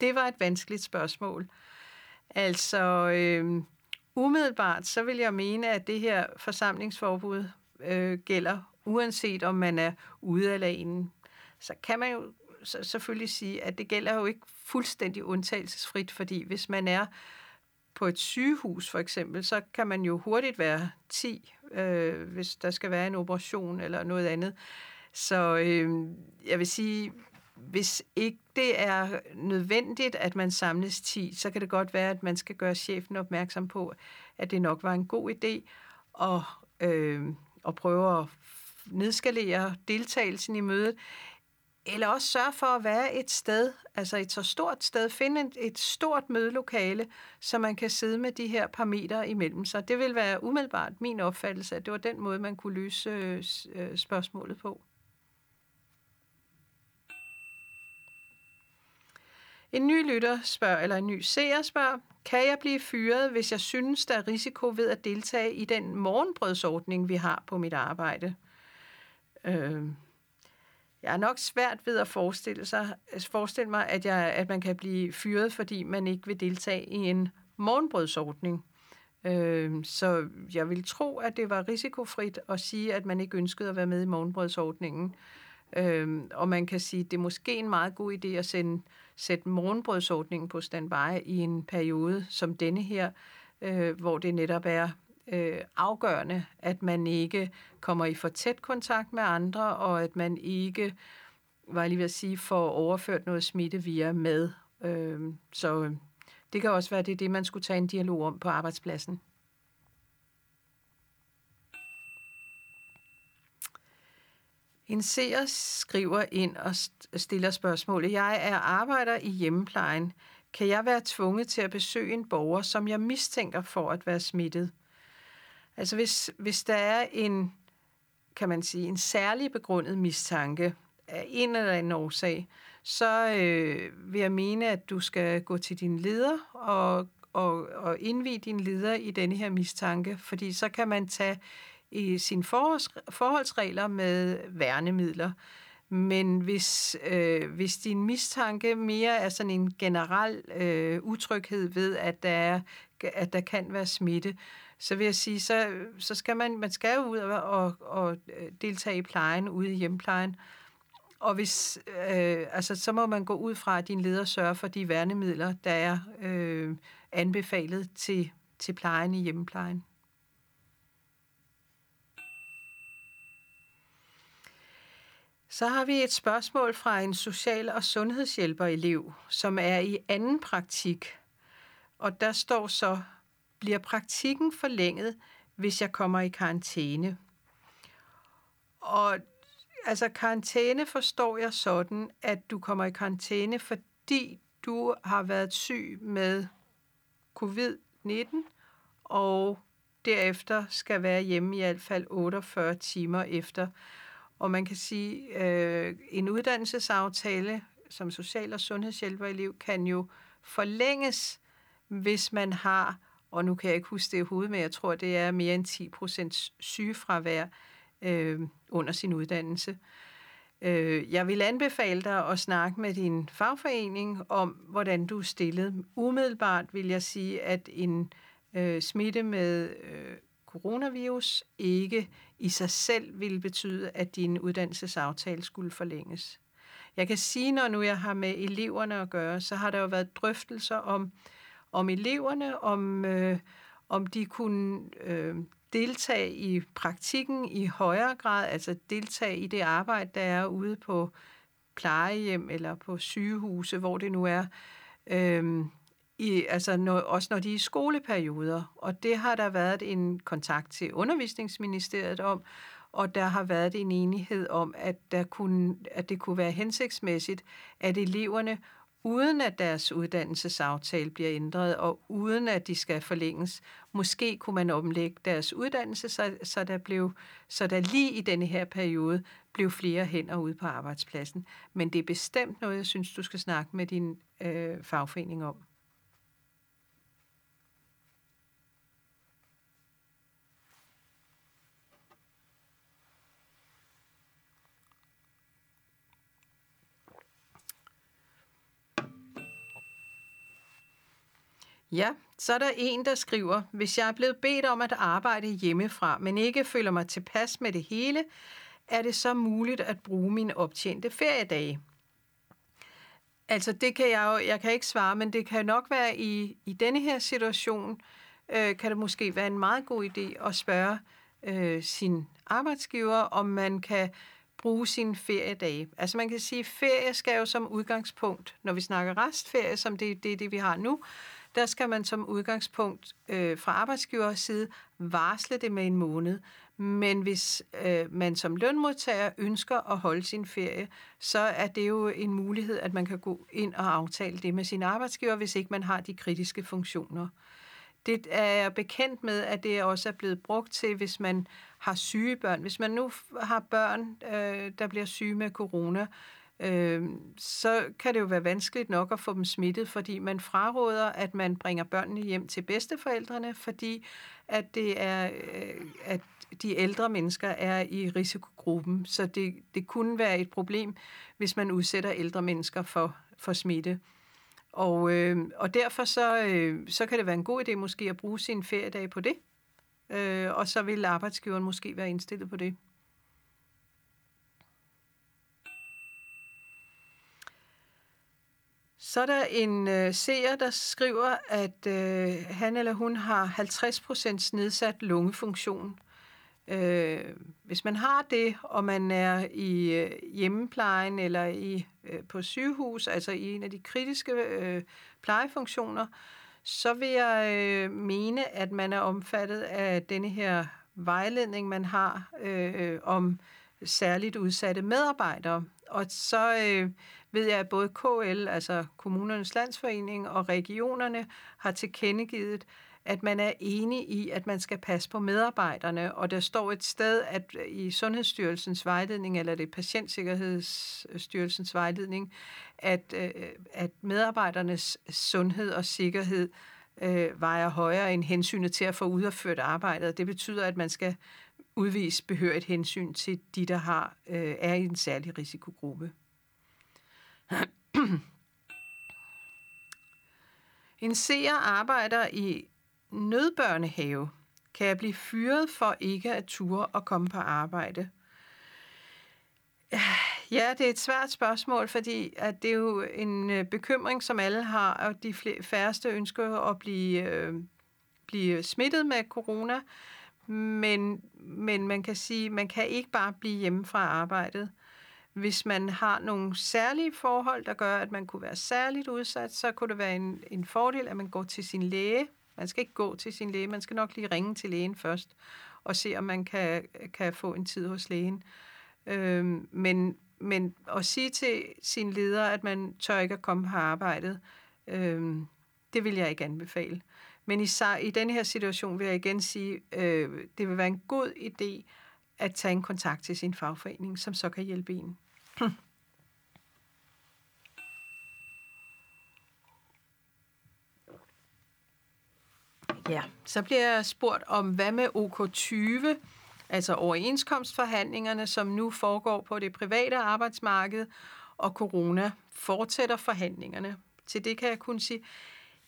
Det var et vanskeligt spørgsmål. Altså, øh, umiddelbart så vil jeg mene, at det her forsamlingsforbud øh, gælder, uanset om man er ude eller inde. Så kan man jo så selvfølgelig sige, at det gælder jo ikke fuldstændig undtagelsesfrit, fordi hvis man er på et sygehus for eksempel, så kan man jo hurtigt være 10, øh, hvis der skal være en operation eller noget andet. Så øh, jeg vil sige, hvis ikke det er nødvendigt, at man samles 10, så kan det godt være, at man skal gøre chefen opmærksom på, at det nok var en god idé at, øh, at prøve at nedskalere deltagelsen i mødet, eller også sørge for at være et sted, altså et så stort sted, finde et, et stort mødelokale, så man kan sidde med de her par meter imellem sig. Det vil være umiddelbart min opfattelse, at det var den måde, man kunne løse øh, øh, spørgsmålet på. En ny lytter spørger, eller en ny seer spørger, kan jeg blive fyret, hvis jeg synes, der er risiko ved at deltage i den morgenbrødsordning, vi har på mit arbejde? Øh, jeg er nok svært ved at forestille, sig, øh, forestille mig, at, jeg, at man kan blive fyret, fordi man ikke vil deltage i en morgenbrødsordning. Øh, så jeg vil tro, at det var risikofrit at sige, at man ikke ønskede at være med i morgenbrødsordningen. Øh, og man kan sige, at det er måske en meget god idé at sende, sætte morgenbrødsordningen på standby i en periode som denne her, øh, hvor det netop er øh, afgørende, at man ikke kommer i for tæt kontakt med andre, og at man ikke, var lige ved at sige, får overført noget smitte via med. Øh, så øh, det kan også være, det er det, man skulle tage en dialog om på arbejdspladsen. En seer skriver ind og stiller spørgsmålet. Jeg er arbejder i hjemmeplejen. Kan jeg være tvunget til at besøge en borger, som jeg mistænker for at være smittet? Altså hvis, hvis der er en kan man sige, en særlig begrundet mistanke af en eller anden årsag, så øh, vil jeg mene, at du skal gå til din leder og, og, og indvide din leder i denne her mistanke, fordi så kan man tage i sine forholds, forholdsregler med værnemidler. Men hvis, øh, hvis din mistanke mere er sådan en generel øh, utryghed ved, at der, er, at der kan være smitte, så vil jeg sige, så, så skal man, man skal jo ud og, og, og øh, deltage i plejen ude i hjemplejen. Og hvis, øh, altså, så må man gå ud fra, at din leder sørger for de værnemidler, der er øh, anbefalet til, til plejen i hjemmeplejen. Så har vi et spørgsmål fra en social- og sundhedshjælper-elev, som er i anden praktik. Og der står så, bliver praktikken forlænget, hvis jeg kommer i karantæne? Og altså karantæne forstår jeg sådan, at du kommer i karantæne, fordi du har været syg med covid-19, og derefter skal være hjemme i hvert fald 48 timer efter. Og man kan sige, øh, en uddannelsesaftale som social- og sundhedshjælperelev kan jo forlænges, hvis man har, og nu kan jeg ikke huske det i hovedet, men jeg tror, det er mere end 10 procent sygefravær øh, under sin uddannelse. Øh, jeg vil anbefale dig at snakke med din fagforening om, hvordan du er stillet. Umiddelbart vil jeg sige, at en øh, smitte med øh, coronavirus ikke i sig selv ville betyde, at din uddannelsesaftale skulle forlænges. Jeg kan sige, når nu jeg har med eleverne at gøre, så har der jo været drøftelser om, om eleverne, om, øh, om de kunne øh, deltage i praktikken i højere grad, altså deltage i det arbejde, der er ude på plejehjem eller på sygehuse, hvor det nu er, øh, i, altså når, også når de er i skoleperioder. Og det har der været en kontakt til undervisningsministeriet om, og der har været en enighed om, at, der kunne, at det kunne være hensigtsmæssigt, at eleverne uden at deres uddannelsesaftale bliver ændret, og uden at de skal forlænges. Måske kunne man omlægge deres uddannelse, så, så, der, blev, så der lige i denne her periode blev flere hænder ude på arbejdspladsen. Men det er bestemt noget, jeg synes, du skal snakke med din øh, fagforening om. Ja, så er der en, der skriver, hvis jeg er blevet bedt om at arbejde hjemmefra, men ikke føler mig tilpas med det hele, er det så muligt at bruge mine optjente feriedage? Altså, det kan jeg jo, jeg kan ikke svare, men det kan nok være i, i denne her situation, øh, kan det måske være en meget god idé at spørge øh, sin arbejdsgiver, om man kan bruge sine feriedage. Altså man kan sige, at ferie skal jo som udgangspunkt, når vi snakker restferie, som det, det er det, vi har nu, der skal man som udgangspunkt øh, fra arbejdsgivers side varsle det med en måned. Men hvis øh, man som lønmodtager ønsker at holde sin ferie, så er det jo en mulighed, at man kan gå ind og aftale det med sin arbejdsgiver, hvis ikke man har de kritiske funktioner. Det er jeg bekendt med, at det også er blevet brugt til, hvis man har syge børn. Hvis man nu har børn, øh, der bliver syge med corona, øh, så kan det jo være vanskeligt nok at få dem smittet, fordi man fraråder, at man bringer børnene hjem til bedsteforældrene, fordi at det er, øh, at de ældre mennesker er i risikogruppen. Så det, det kunne være et problem, hvis man udsætter ældre mennesker for, for smitte. Og, øh, og derfor så, øh, så kan det være en god idé måske at bruge sin feriedag på det. Øh, og så vil arbejdsgiveren måske være indstillet på det. Så er der en øh, seer, der skriver, at øh, han eller hun har 50% nedsat lungefunktion. Øh, hvis man har det, og man er i øh, hjemmeplejen eller i øh, på sygehus, altså i en af de kritiske øh, plejefunktioner, så vil jeg øh, mene, at man er omfattet af denne her vejledning, man har øh, om særligt udsatte medarbejdere. Og så øh, ved jeg, at både KL, altså Kommunernes Landsforening og regionerne, har tilkendegivet, at man er enig i, at man skal passe på medarbejderne, og der står et sted, at øh, i Sundhedsstyrelsens vejledning, eller det er Patientsikkerhedsstyrelsens vejledning, at, øh, at medarbejdernes sundhed og sikkerhed øh, vejer højere end hensynet til at få udført arbejdet. Det betyder, at man skal udvise behørigt hensyn til de, der har øh, er i en særlig risikogruppe. (clears throat) En seer arbejder i nødbørnehave. Kan jeg blive fyret for ikke at ture og komme på arbejde? (sighs) Ja, det er et svært spørgsmål, fordi at det er jo en øh, bekymring, som alle har, og de færreste ønsker at blive, øh, blive smittet med corona. Men, men man kan sige, man kan ikke bare blive hjemme fra arbejdet. Hvis man har nogle særlige forhold, der gør, at man kunne være særligt udsat, så kunne det være en, en fordel, at man går til sin læge. Man skal ikke gå til sin læge, man skal nok lige ringe til lægen først og se, om man kan, kan få en tid hos lægen. Øhm, men, men at sige til sin leder, at man tør ikke at komme på arbejdet, øhm, det vil jeg ikke anbefale. Men i, i denne her situation vil jeg igen sige, øh, det vil være en god idé at tage en kontakt til sin fagforening, som så kan hjælpe en. Hm. Ja, så bliver jeg spurgt om, hvad med OK20, altså overenskomstforhandlingerne, som nu foregår på det private arbejdsmarked, og corona fortsætter forhandlingerne. Til det kan jeg kun sige,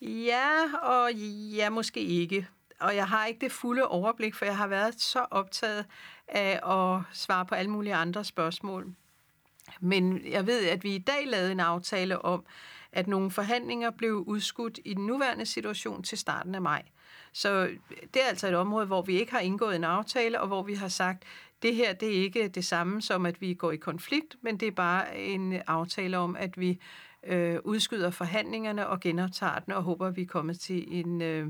ja og ja, måske ikke. Og jeg har ikke det fulde overblik, for jeg har været så optaget af at svare på alle mulige andre spørgsmål. Men jeg ved, at vi i dag lavede en aftale om, at nogle forhandlinger blev udskudt i den nuværende situation til starten af maj. Så det er altså et område, hvor vi ikke har indgået en aftale, og hvor vi har sagt, det her det er ikke det samme som, at vi går i konflikt, men det er bare en aftale om, at vi øh, udskyder forhandlingerne og genoptager den, og håber, at vi er kommet til en, øh,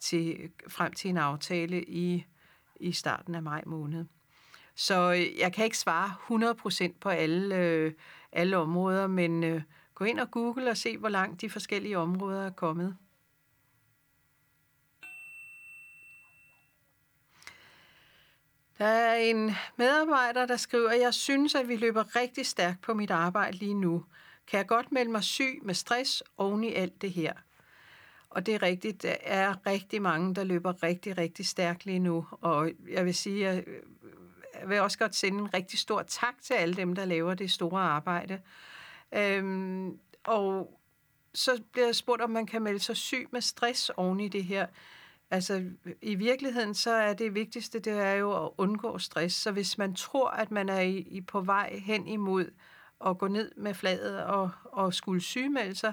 til, frem til en aftale i, i starten af maj måned. Så øh, jeg kan ikke svare 100% på alle, øh, alle områder, men øh, gå ind og google og se, hvor langt de forskellige områder er kommet. Der er en medarbejder, der skriver, at jeg synes, at vi løber rigtig stærkt på mit arbejde lige nu. Kan jeg godt melde mig syg med stress oven i alt det her? Og det er rigtigt, der er rigtig mange, der løber rigtig, rigtig stærkt lige nu. Og jeg vil sige, øh, jeg vil også godt sende en rigtig stor tak til alle dem, der laver det store arbejde. Øhm, og så bliver jeg spurgt, om man kan melde sig syg med stress oven i det her. Altså, i virkeligheden, så er det vigtigste, det er jo at undgå stress. Så hvis man tror, at man er i, i på vej hen imod at gå ned med fladet og, og skulle sygemelde sig,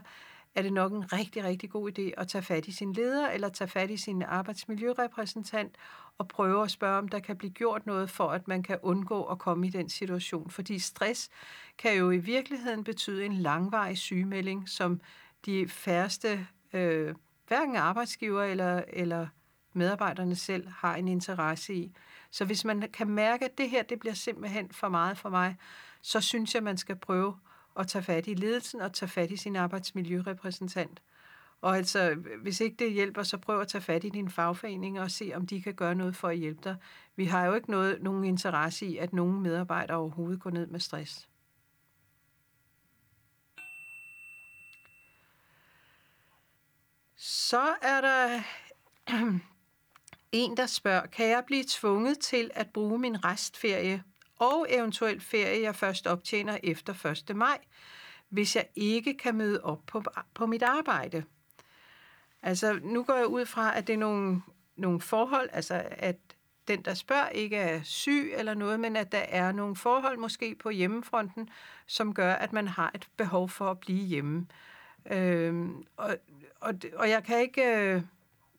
er det nok en rigtig, rigtig god idé at tage fat i sin leder eller tage fat i sin arbejdsmiljørepræsentant og prøve at spørge, om der kan blive gjort noget for, at man kan undgå at komme i den situation. Fordi stress kan jo i virkeligheden betyde en langvarig sygemelding, som de færreste, øh, hverken arbejdsgiver eller, eller medarbejderne selv har en interesse i. Så hvis man kan mærke, at det her det bliver simpelthen for meget for mig, så synes jeg, man skal prøve at tage fat i ledelsen og tage fat i sin arbejdsmiljørepræsentant. Og altså, hvis ikke det hjælper, så prøv at tage fat i din fagforening og se, om de kan gøre noget for at hjælpe dig. Vi har jo ikke noget, nogen interesse i, at nogen medarbejdere overhovedet går ned med stress. Så er der (clears throat) en, der spørger, kan jeg blive tvunget til at bruge min restferie og eventuelt ferie, jeg først optjener efter 1. maj, hvis jeg ikke kan møde op på, på mit arbejde. Altså, nu går jeg ud fra, at det er nogle, nogle forhold, altså at den, der spørger, ikke er syg eller noget, men at der er nogle forhold måske på hjemmefronten, som gør, at man har et behov for at blive hjemme. Øhm, og, og, og jeg kan ikke... Øh,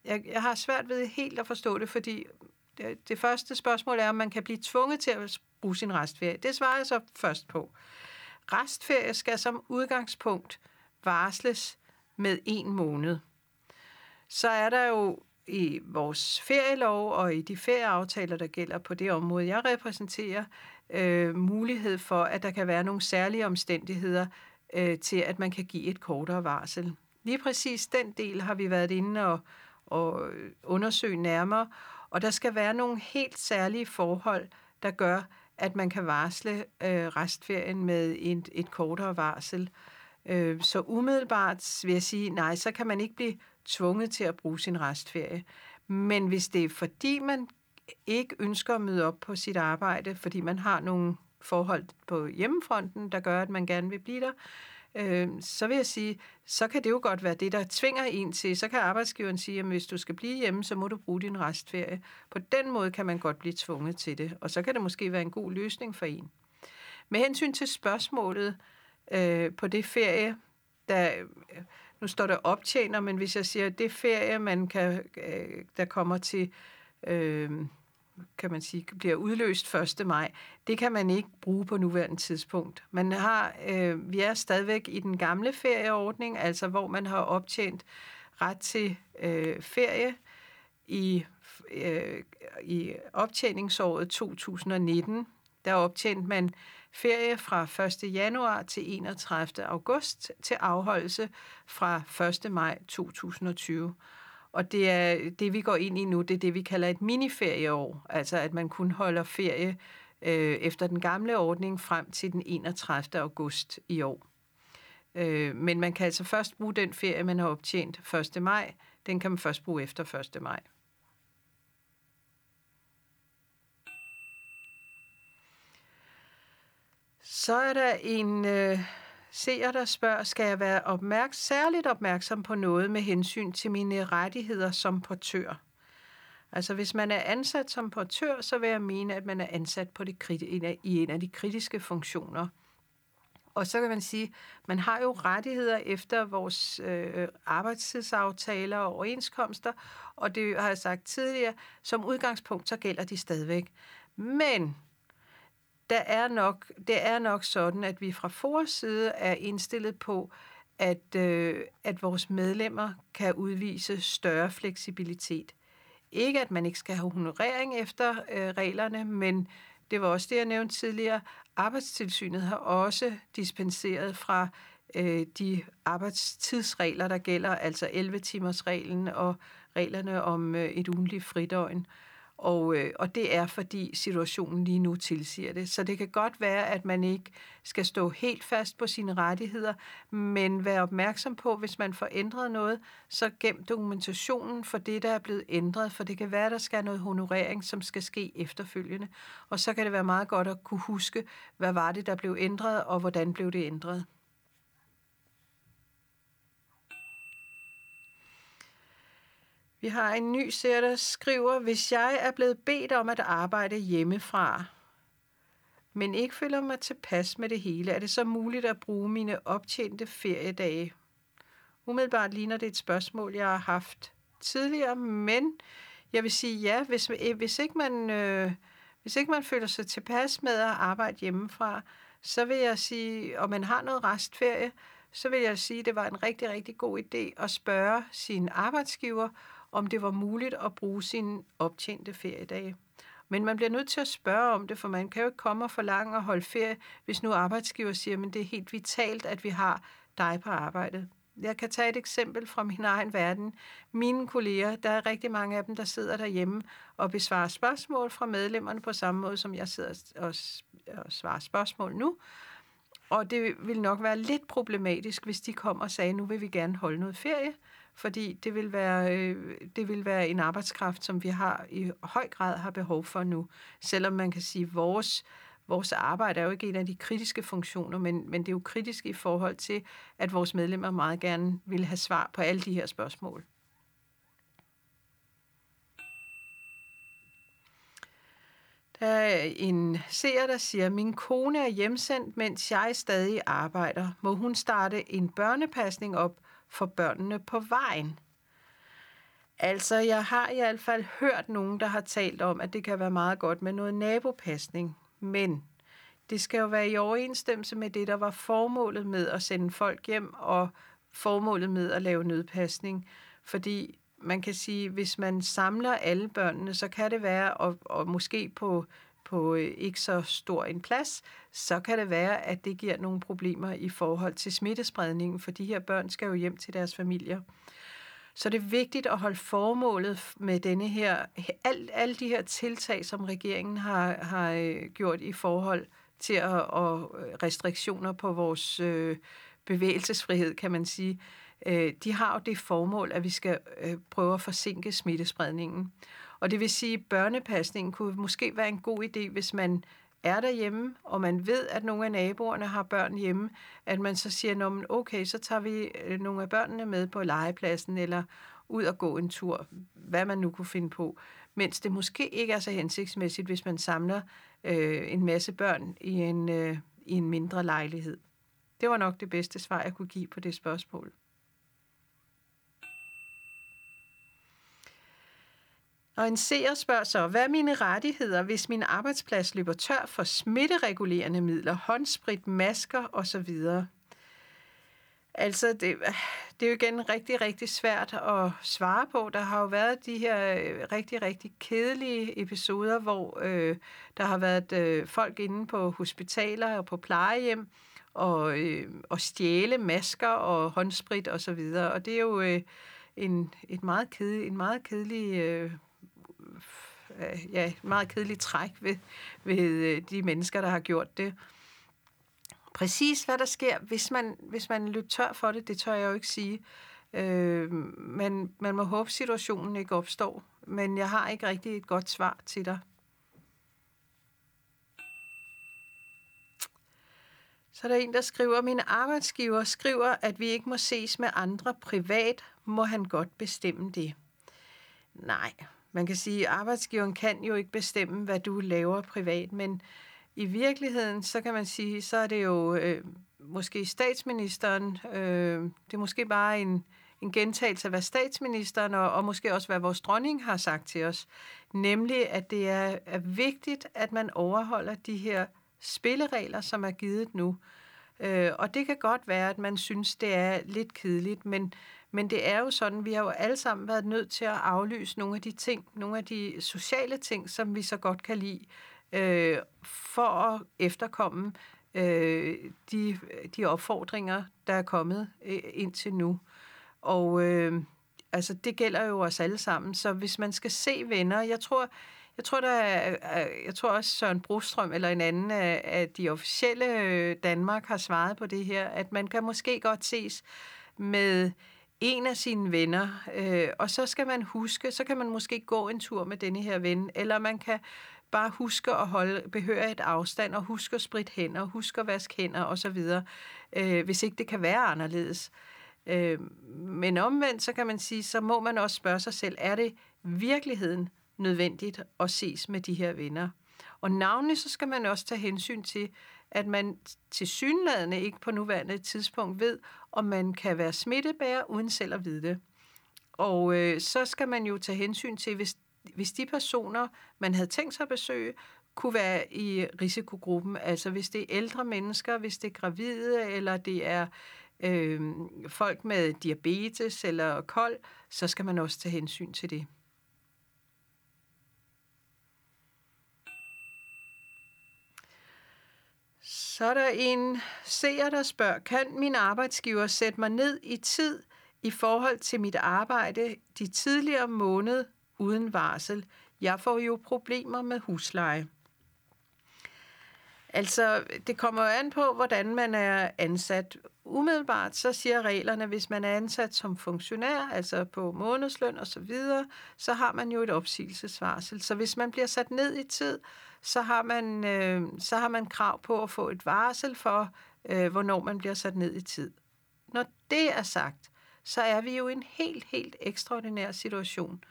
jeg, jeg har svært ved helt at forstå det, fordi Øh, det, første spørgsmål er, om man kan blive tvunget til at bruge sin restferie. Det svarer jeg så først på. Restferie skal som udgangspunkt varsles med en måned. Så er der jo i vores ferielov og i de ferieaftaler, der gælder på det område, jeg repræsenterer, øh, mulighed for, at der kan være nogle særlige omstændigheder øh, til, at man kan give et kortere varsel. Lige præcis den del har vi været inde og, og undersøge nærmere. Og der skal være nogle helt særlige forhold, der gør, at man kan varsle øh, restferien med et, et kortere varsel. Øh, så umiddelbart vil jeg sige, nej, så kan man ikke blive tvunget til at bruge sin restferie. Men hvis det er fordi, man ikke ønsker at møde op på sit arbejde, fordi man har nogle forhold på hjemmefronten, der gør, at man gerne vil blive der, øh, så vil jeg sige, så kan det jo godt være det, der tvinger en til. Så kan arbejdsgiveren sige, at hvis du skal blive hjemme, så må du bruge din restferie. På den måde kan man godt blive tvunget til det, og så kan det måske være en god løsning for en. Med hensyn til spørgsmålet øh, på det ferie, der, øh, nu står der optjener, men hvis jeg siger, at det ferie, man kan, øh, der kommer til øh, kan man sige, bliver udløst 1. maj, det kan man ikke bruge på nuværende tidspunkt. Man har, øh, vi er stadigvæk i den gamle ferieordning, altså hvor man har optjent ret til øh, ferie i, øh, i optjeningsåret 2019. Der optjente man ferie fra 1. januar til 31. august til afholdelse fra 1. maj 2020. Og det er det, vi går ind i nu, det er det, vi kalder et miniferieår. Altså, at man kun holder ferie øh, efter den gamle ordning frem til den 31. august i år. Øh, men man kan altså først bruge den ferie, man har optjent 1. maj. Den kan man først bruge efter 1. maj. Så er der en... Øh, seer, der spørger, skal jeg være opmærks særligt opmærksom på noget med hensyn til mine rettigheder som portør? Altså hvis man er ansat som portør, så vil jeg mene, at man er ansat på det, i en af de kritiske funktioner. Og så kan man sige, man har jo rettigheder efter vores øh, arbejdstidsaftaler og overenskomster, og det har jeg sagt tidligere, som udgangspunkt så gælder de stadigvæk. Men der er nok, det er nok sådan, at vi fra FORs side er indstillet på, at, øh, at vores medlemmer kan udvise større fleksibilitet. Ikke at man ikke skal have honorering efter øh, reglerne, men det var også det, jeg nævnte tidligere. Arbejdstilsynet har også dispenseret fra øh, de arbejdstidsregler, der gælder, altså 11-timers-reglen og reglerne om øh, et ugenligt fridøgn. Og, øh, og det er, fordi situationen lige nu tilsiger det. Så det kan godt være, at man ikke skal stå helt fast på sine rettigheder, men være opmærksom på, hvis man får ændret noget, så gem dokumentationen for det, der er blevet ændret, for det kan være, at der skal noget honorering, som skal ske efterfølgende. Og så kan det være meget godt at kunne huske, hvad var det, der blev ændret, og hvordan blev det ændret. Vi har en ny serie, der skriver, hvis jeg er blevet bedt om at arbejde hjemmefra, men ikke føler mig tilpas med det hele, er det så muligt at bruge mine optjente feriedage? Umiddelbart ligner det et spørgsmål, jeg har haft tidligere, men jeg vil sige ja, hvis, øh, hvis, ikke man, øh, hvis ikke man føler sig tilpas med at arbejde hjemmefra, så vil jeg sige, og man har noget restferie, så vil jeg sige, at det var en rigtig, rigtig god idé at spørge sin arbejdsgiver, om det var muligt at bruge sine optjente feriedage. Men man bliver nødt til at spørge om det, for man kan jo ikke komme og forlange at holde ferie, hvis nu arbejdsgiver siger, at det er helt vitalt, at vi har dig på arbejdet. Jeg kan tage et eksempel fra min egen verden. Mine kolleger, der er rigtig mange af dem, der sidder derhjemme og besvarer spørgsmål fra medlemmerne på samme måde, som jeg sidder og, svarer spørgsmål nu. Og det vil nok være lidt problematisk, hvis de kom og sagde, nu vil vi gerne holde noget ferie fordi det vil, være, øh, det vil være en arbejdskraft, som vi har i høj grad har behov for nu. Selvom man kan sige, at vores, vores arbejde er jo ikke en af de kritiske funktioner, men, men det er jo kritisk i forhold til, at vores medlemmer meget gerne vil have svar på alle de her spørgsmål. Der er en seer, der siger, min kone er hjemsendt, mens jeg stadig arbejder. Må hun starte en børnepasning op, for børnene på vejen. Altså, jeg har i hvert fald hørt nogen, der har talt om, at det kan være meget godt med noget nabopasning, men det skal jo være i overensstemmelse med det, der var formålet med at sende folk hjem, og formålet med at lave nødpasning. Fordi man kan sige, hvis man samler alle børnene, så kan det være, og, og måske på på øh, ikke så stor en plads, så kan det være, at det giver nogle problemer i forhold til smittespredningen, for de her børn skal jo hjem til deres familier. Så det er vigtigt at holde formålet med denne her, al, alle de her tiltag, som regeringen har, har øh, gjort i forhold til at, og restriktioner på vores øh, bevægelsesfrihed, kan man sige, øh, de har jo det formål, at vi skal øh, prøve at forsinke smittespredningen. Og det vil sige, at børnepasningen kunne måske være en god idé, hvis man er derhjemme, og man ved, at nogle af naboerne har børn hjemme, at man så siger, man, okay, så tager vi øh, nogle af børnene med på legepladsen, eller ud og gå en tur, hvad man nu kunne finde på. Mens det måske ikke er så hensigtsmæssigt, hvis man samler øh, en masse børn i en, øh, i en mindre lejlighed. Det var nok det bedste svar, jeg kunne give på det spørgsmål. Og en seer spørger så, hvad er mine rettigheder, hvis min arbejdsplads løber tør for smitteregulerende midler, håndsprit, masker osv.? Altså, det, det er jo igen rigtig, rigtig svært at svare på. Der har jo været de her øh, rigtig, rigtig kedelige episoder, hvor øh, der har været øh, folk inde på hospitaler og på plejehjem og, øh, og stjæle masker og håndsprit osv. Og, så videre. og det er jo øh, en, et meget kedelig, en meget kedelig øh, øh, ja, meget kedeligt træk ved, ved øh, de mennesker, der har gjort det. Præcis hvad der sker, hvis man, hvis man løber tør for det, det tør jeg jo ikke sige. Øh, men man må håbe, situationen ikke opstår. Men jeg har ikke rigtig et godt svar til dig. Så er der en, der skriver, min arbejdsgiver skriver, at vi ikke må ses med andre privat. Må han godt bestemme det? Nej, man kan sige, at arbejdsgiveren kan jo ikke bestemme, hvad du laver privat, men i virkeligheden, så kan man sige, så er det jo øh, måske statsministeren, øh, det er måske bare en, en gentagelse af, hvad statsministeren og, og måske også, hvad vores dronning har sagt til os, nemlig, at det er, er vigtigt, at man overholder de her spilleregler, som er givet nu. Øh, og det kan godt være, at man synes, det er lidt kedeligt, men men det er jo sådan, vi har jo alle sammen været nødt til at aflyse nogle af de ting, nogle af de sociale ting, som vi så godt kan lide, øh, for at efterkomme øh, de, de opfordringer, der er kommet øh, indtil nu. Og øh, altså, det gælder jo os alle sammen. Så hvis man skal se venner, jeg tror, jeg tror, der er, jeg tror også Søren Brostrøm eller en anden af, af de officielle øh, Danmark har svaret på det her, at man kan måske godt ses med en af sine venner, øh, og så skal man huske, så kan man måske gå en tur med denne her ven, eller man kan bare huske at holde behørigt afstand, og huske at spritte hænder, og huske at vaske hænder osv., øh, hvis ikke det kan være anderledes. Øh, men omvendt, så kan man sige, så må man også spørge sig selv, er det virkeligheden nødvendigt at ses med de her venner? Og navnlig så skal man også tage hensyn til, at man til synladende ikke på nuværende tidspunkt ved, og man kan være smittebærer uden selv at vide det. Og øh, så skal man jo tage hensyn til, hvis, hvis de personer, man havde tænkt sig at besøge, kunne være i risikogruppen. Altså hvis det er ældre mennesker, hvis det er gravide, eller det er øh, folk med diabetes eller kold, så skal man også tage hensyn til det. Så er der en seer, der spørger, kan min arbejdsgiver sætte mig ned i tid i forhold til mit arbejde de tidligere måned uden varsel? Jeg får jo problemer med husleje. Altså, det kommer jo an på, hvordan man er ansat. Umiddelbart så siger reglerne, hvis man er ansat som funktionær, altså på månedsløn og så videre, så har man jo et opsigelsesvarsel. Så hvis man bliver sat ned i tid, så har man, øh, så har man krav på at få et varsel for, øh, hvornår man bliver sat ned i tid. Når det er sagt, så er vi jo i en helt, helt ekstraordinær situation.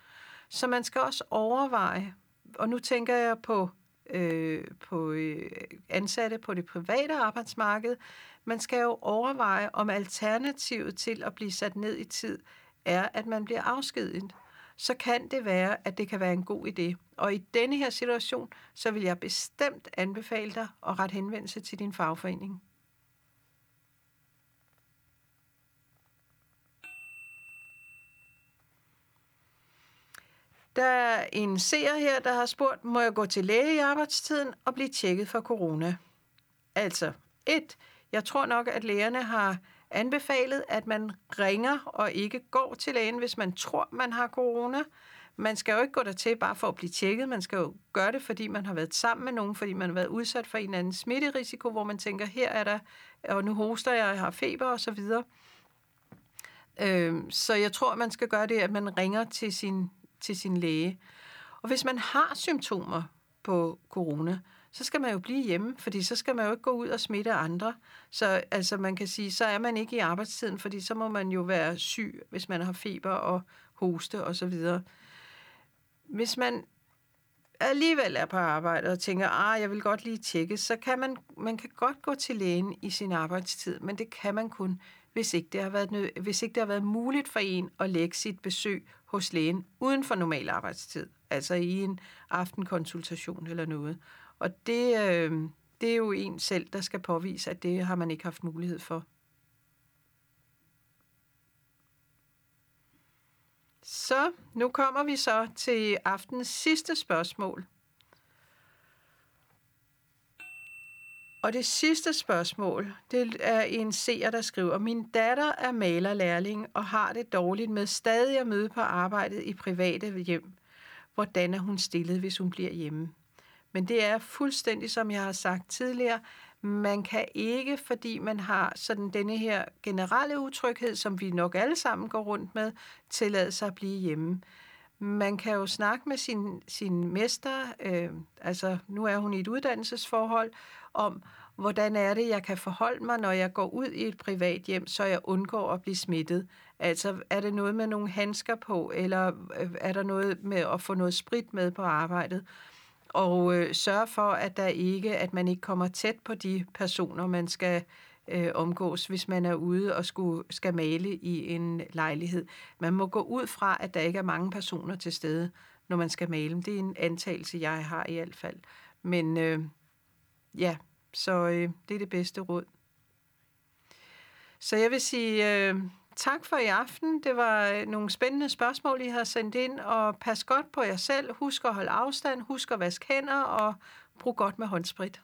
Så man skal også overveje, og nu tænker jeg på, øh, på øh, ansatte på det private arbejdsmarked, man skal jo overveje, om alternativet til at blive sat ned i tid er, at man bliver afskediget så kan det være, at det kan være en god idé. Og i denne her situation, så vil jeg bestemt anbefale dig at rette henvendelse til din fagforening. Der er en seer her, der har spurgt, må jeg gå til læge i arbejdstiden og blive tjekket for corona? Altså, et, jeg tror nok, at lægerne har anbefalet, at man ringer og ikke går til lægen, hvis man tror, man har corona. Man skal jo ikke gå der til bare for at blive tjekket. Man skal jo gøre det, fordi man har været sammen med nogen, fordi man har været udsat for en eller anden smitterisiko, hvor man tænker, her er der, og nu hoster jeg, jeg har feber og så videre. Øh, så jeg tror, man skal gøre det, at man ringer til sin, til sin læge. Og hvis man har symptomer på corona, så skal man jo blive hjemme, fordi så skal man jo ikke gå ud og smitte andre. Så altså, man kan sige, så er man ikke i arbejdstiden, fordi så må man jo være syg, hvis man har feber og hoste og så videre. Hvis man alligevel er på arbejde og tænker, ah, jeg vil godt lige tjekke, så kan man, man kan godt gå til lægen i sin arbejdstid, men det kan man kun, hvis ikke, det har været nød, hvis ikke det har været muligt for en at lægge sit besøg hos lægen uden for normal arbejdstid, altså i en aftenkonsultation eller noget. Og det, øh, det er jo en selv, der skal påvise, at det har man ikke haft mulighed for. Så nu kommer vi så til aftens sidste spørgsmål. Og det sidste spørgsmål, det er en seer, der skriver, Min datter er malerlærling og har det dårligt med stadig at møde på arbejdet i private hjem. Hvordan er hun stillet, hvis hun bliver hjemme? Men det er fuldstændig, som jeg har sagt tidligere, man kan ikke, fordi man har sådan denne her generelle utryghed, som vi nok alle sammen går rundt med, tillade sig at blive hjemme. Man kan jo snakke med sin, sin mester, øh, altså nu er hun i et uddannelsesforhold, om hvordan er det, jeg kan forholde mig, når jeg går ud i et privat hjem, så jeg undgår at blive smittet. Altså er det noget med nogle handsker på, eller øh, er der noget med at få noget sprit med på arbejdet? Og øh, sørge for, at der ikke, at man ikke kommer tæt på de personer, man skal øh, omgås, hvis man er ude og skulle, skal male i en lejlighed. Man må gå ud fra, at der ikke er mange personer til stede, når man skal male. Det er en antagelse, jeg har i hvert fald. Men øh, ja, så øh, det er det bedste råd. Så jeg vil sige, øh, tak for i aften. Det var øh, nogle spændende spørgsmål, I har sendt ind, og pas godt på jer selv. Husk at holde afstand, husk at vaske hænder, og brug godt med håndsprit.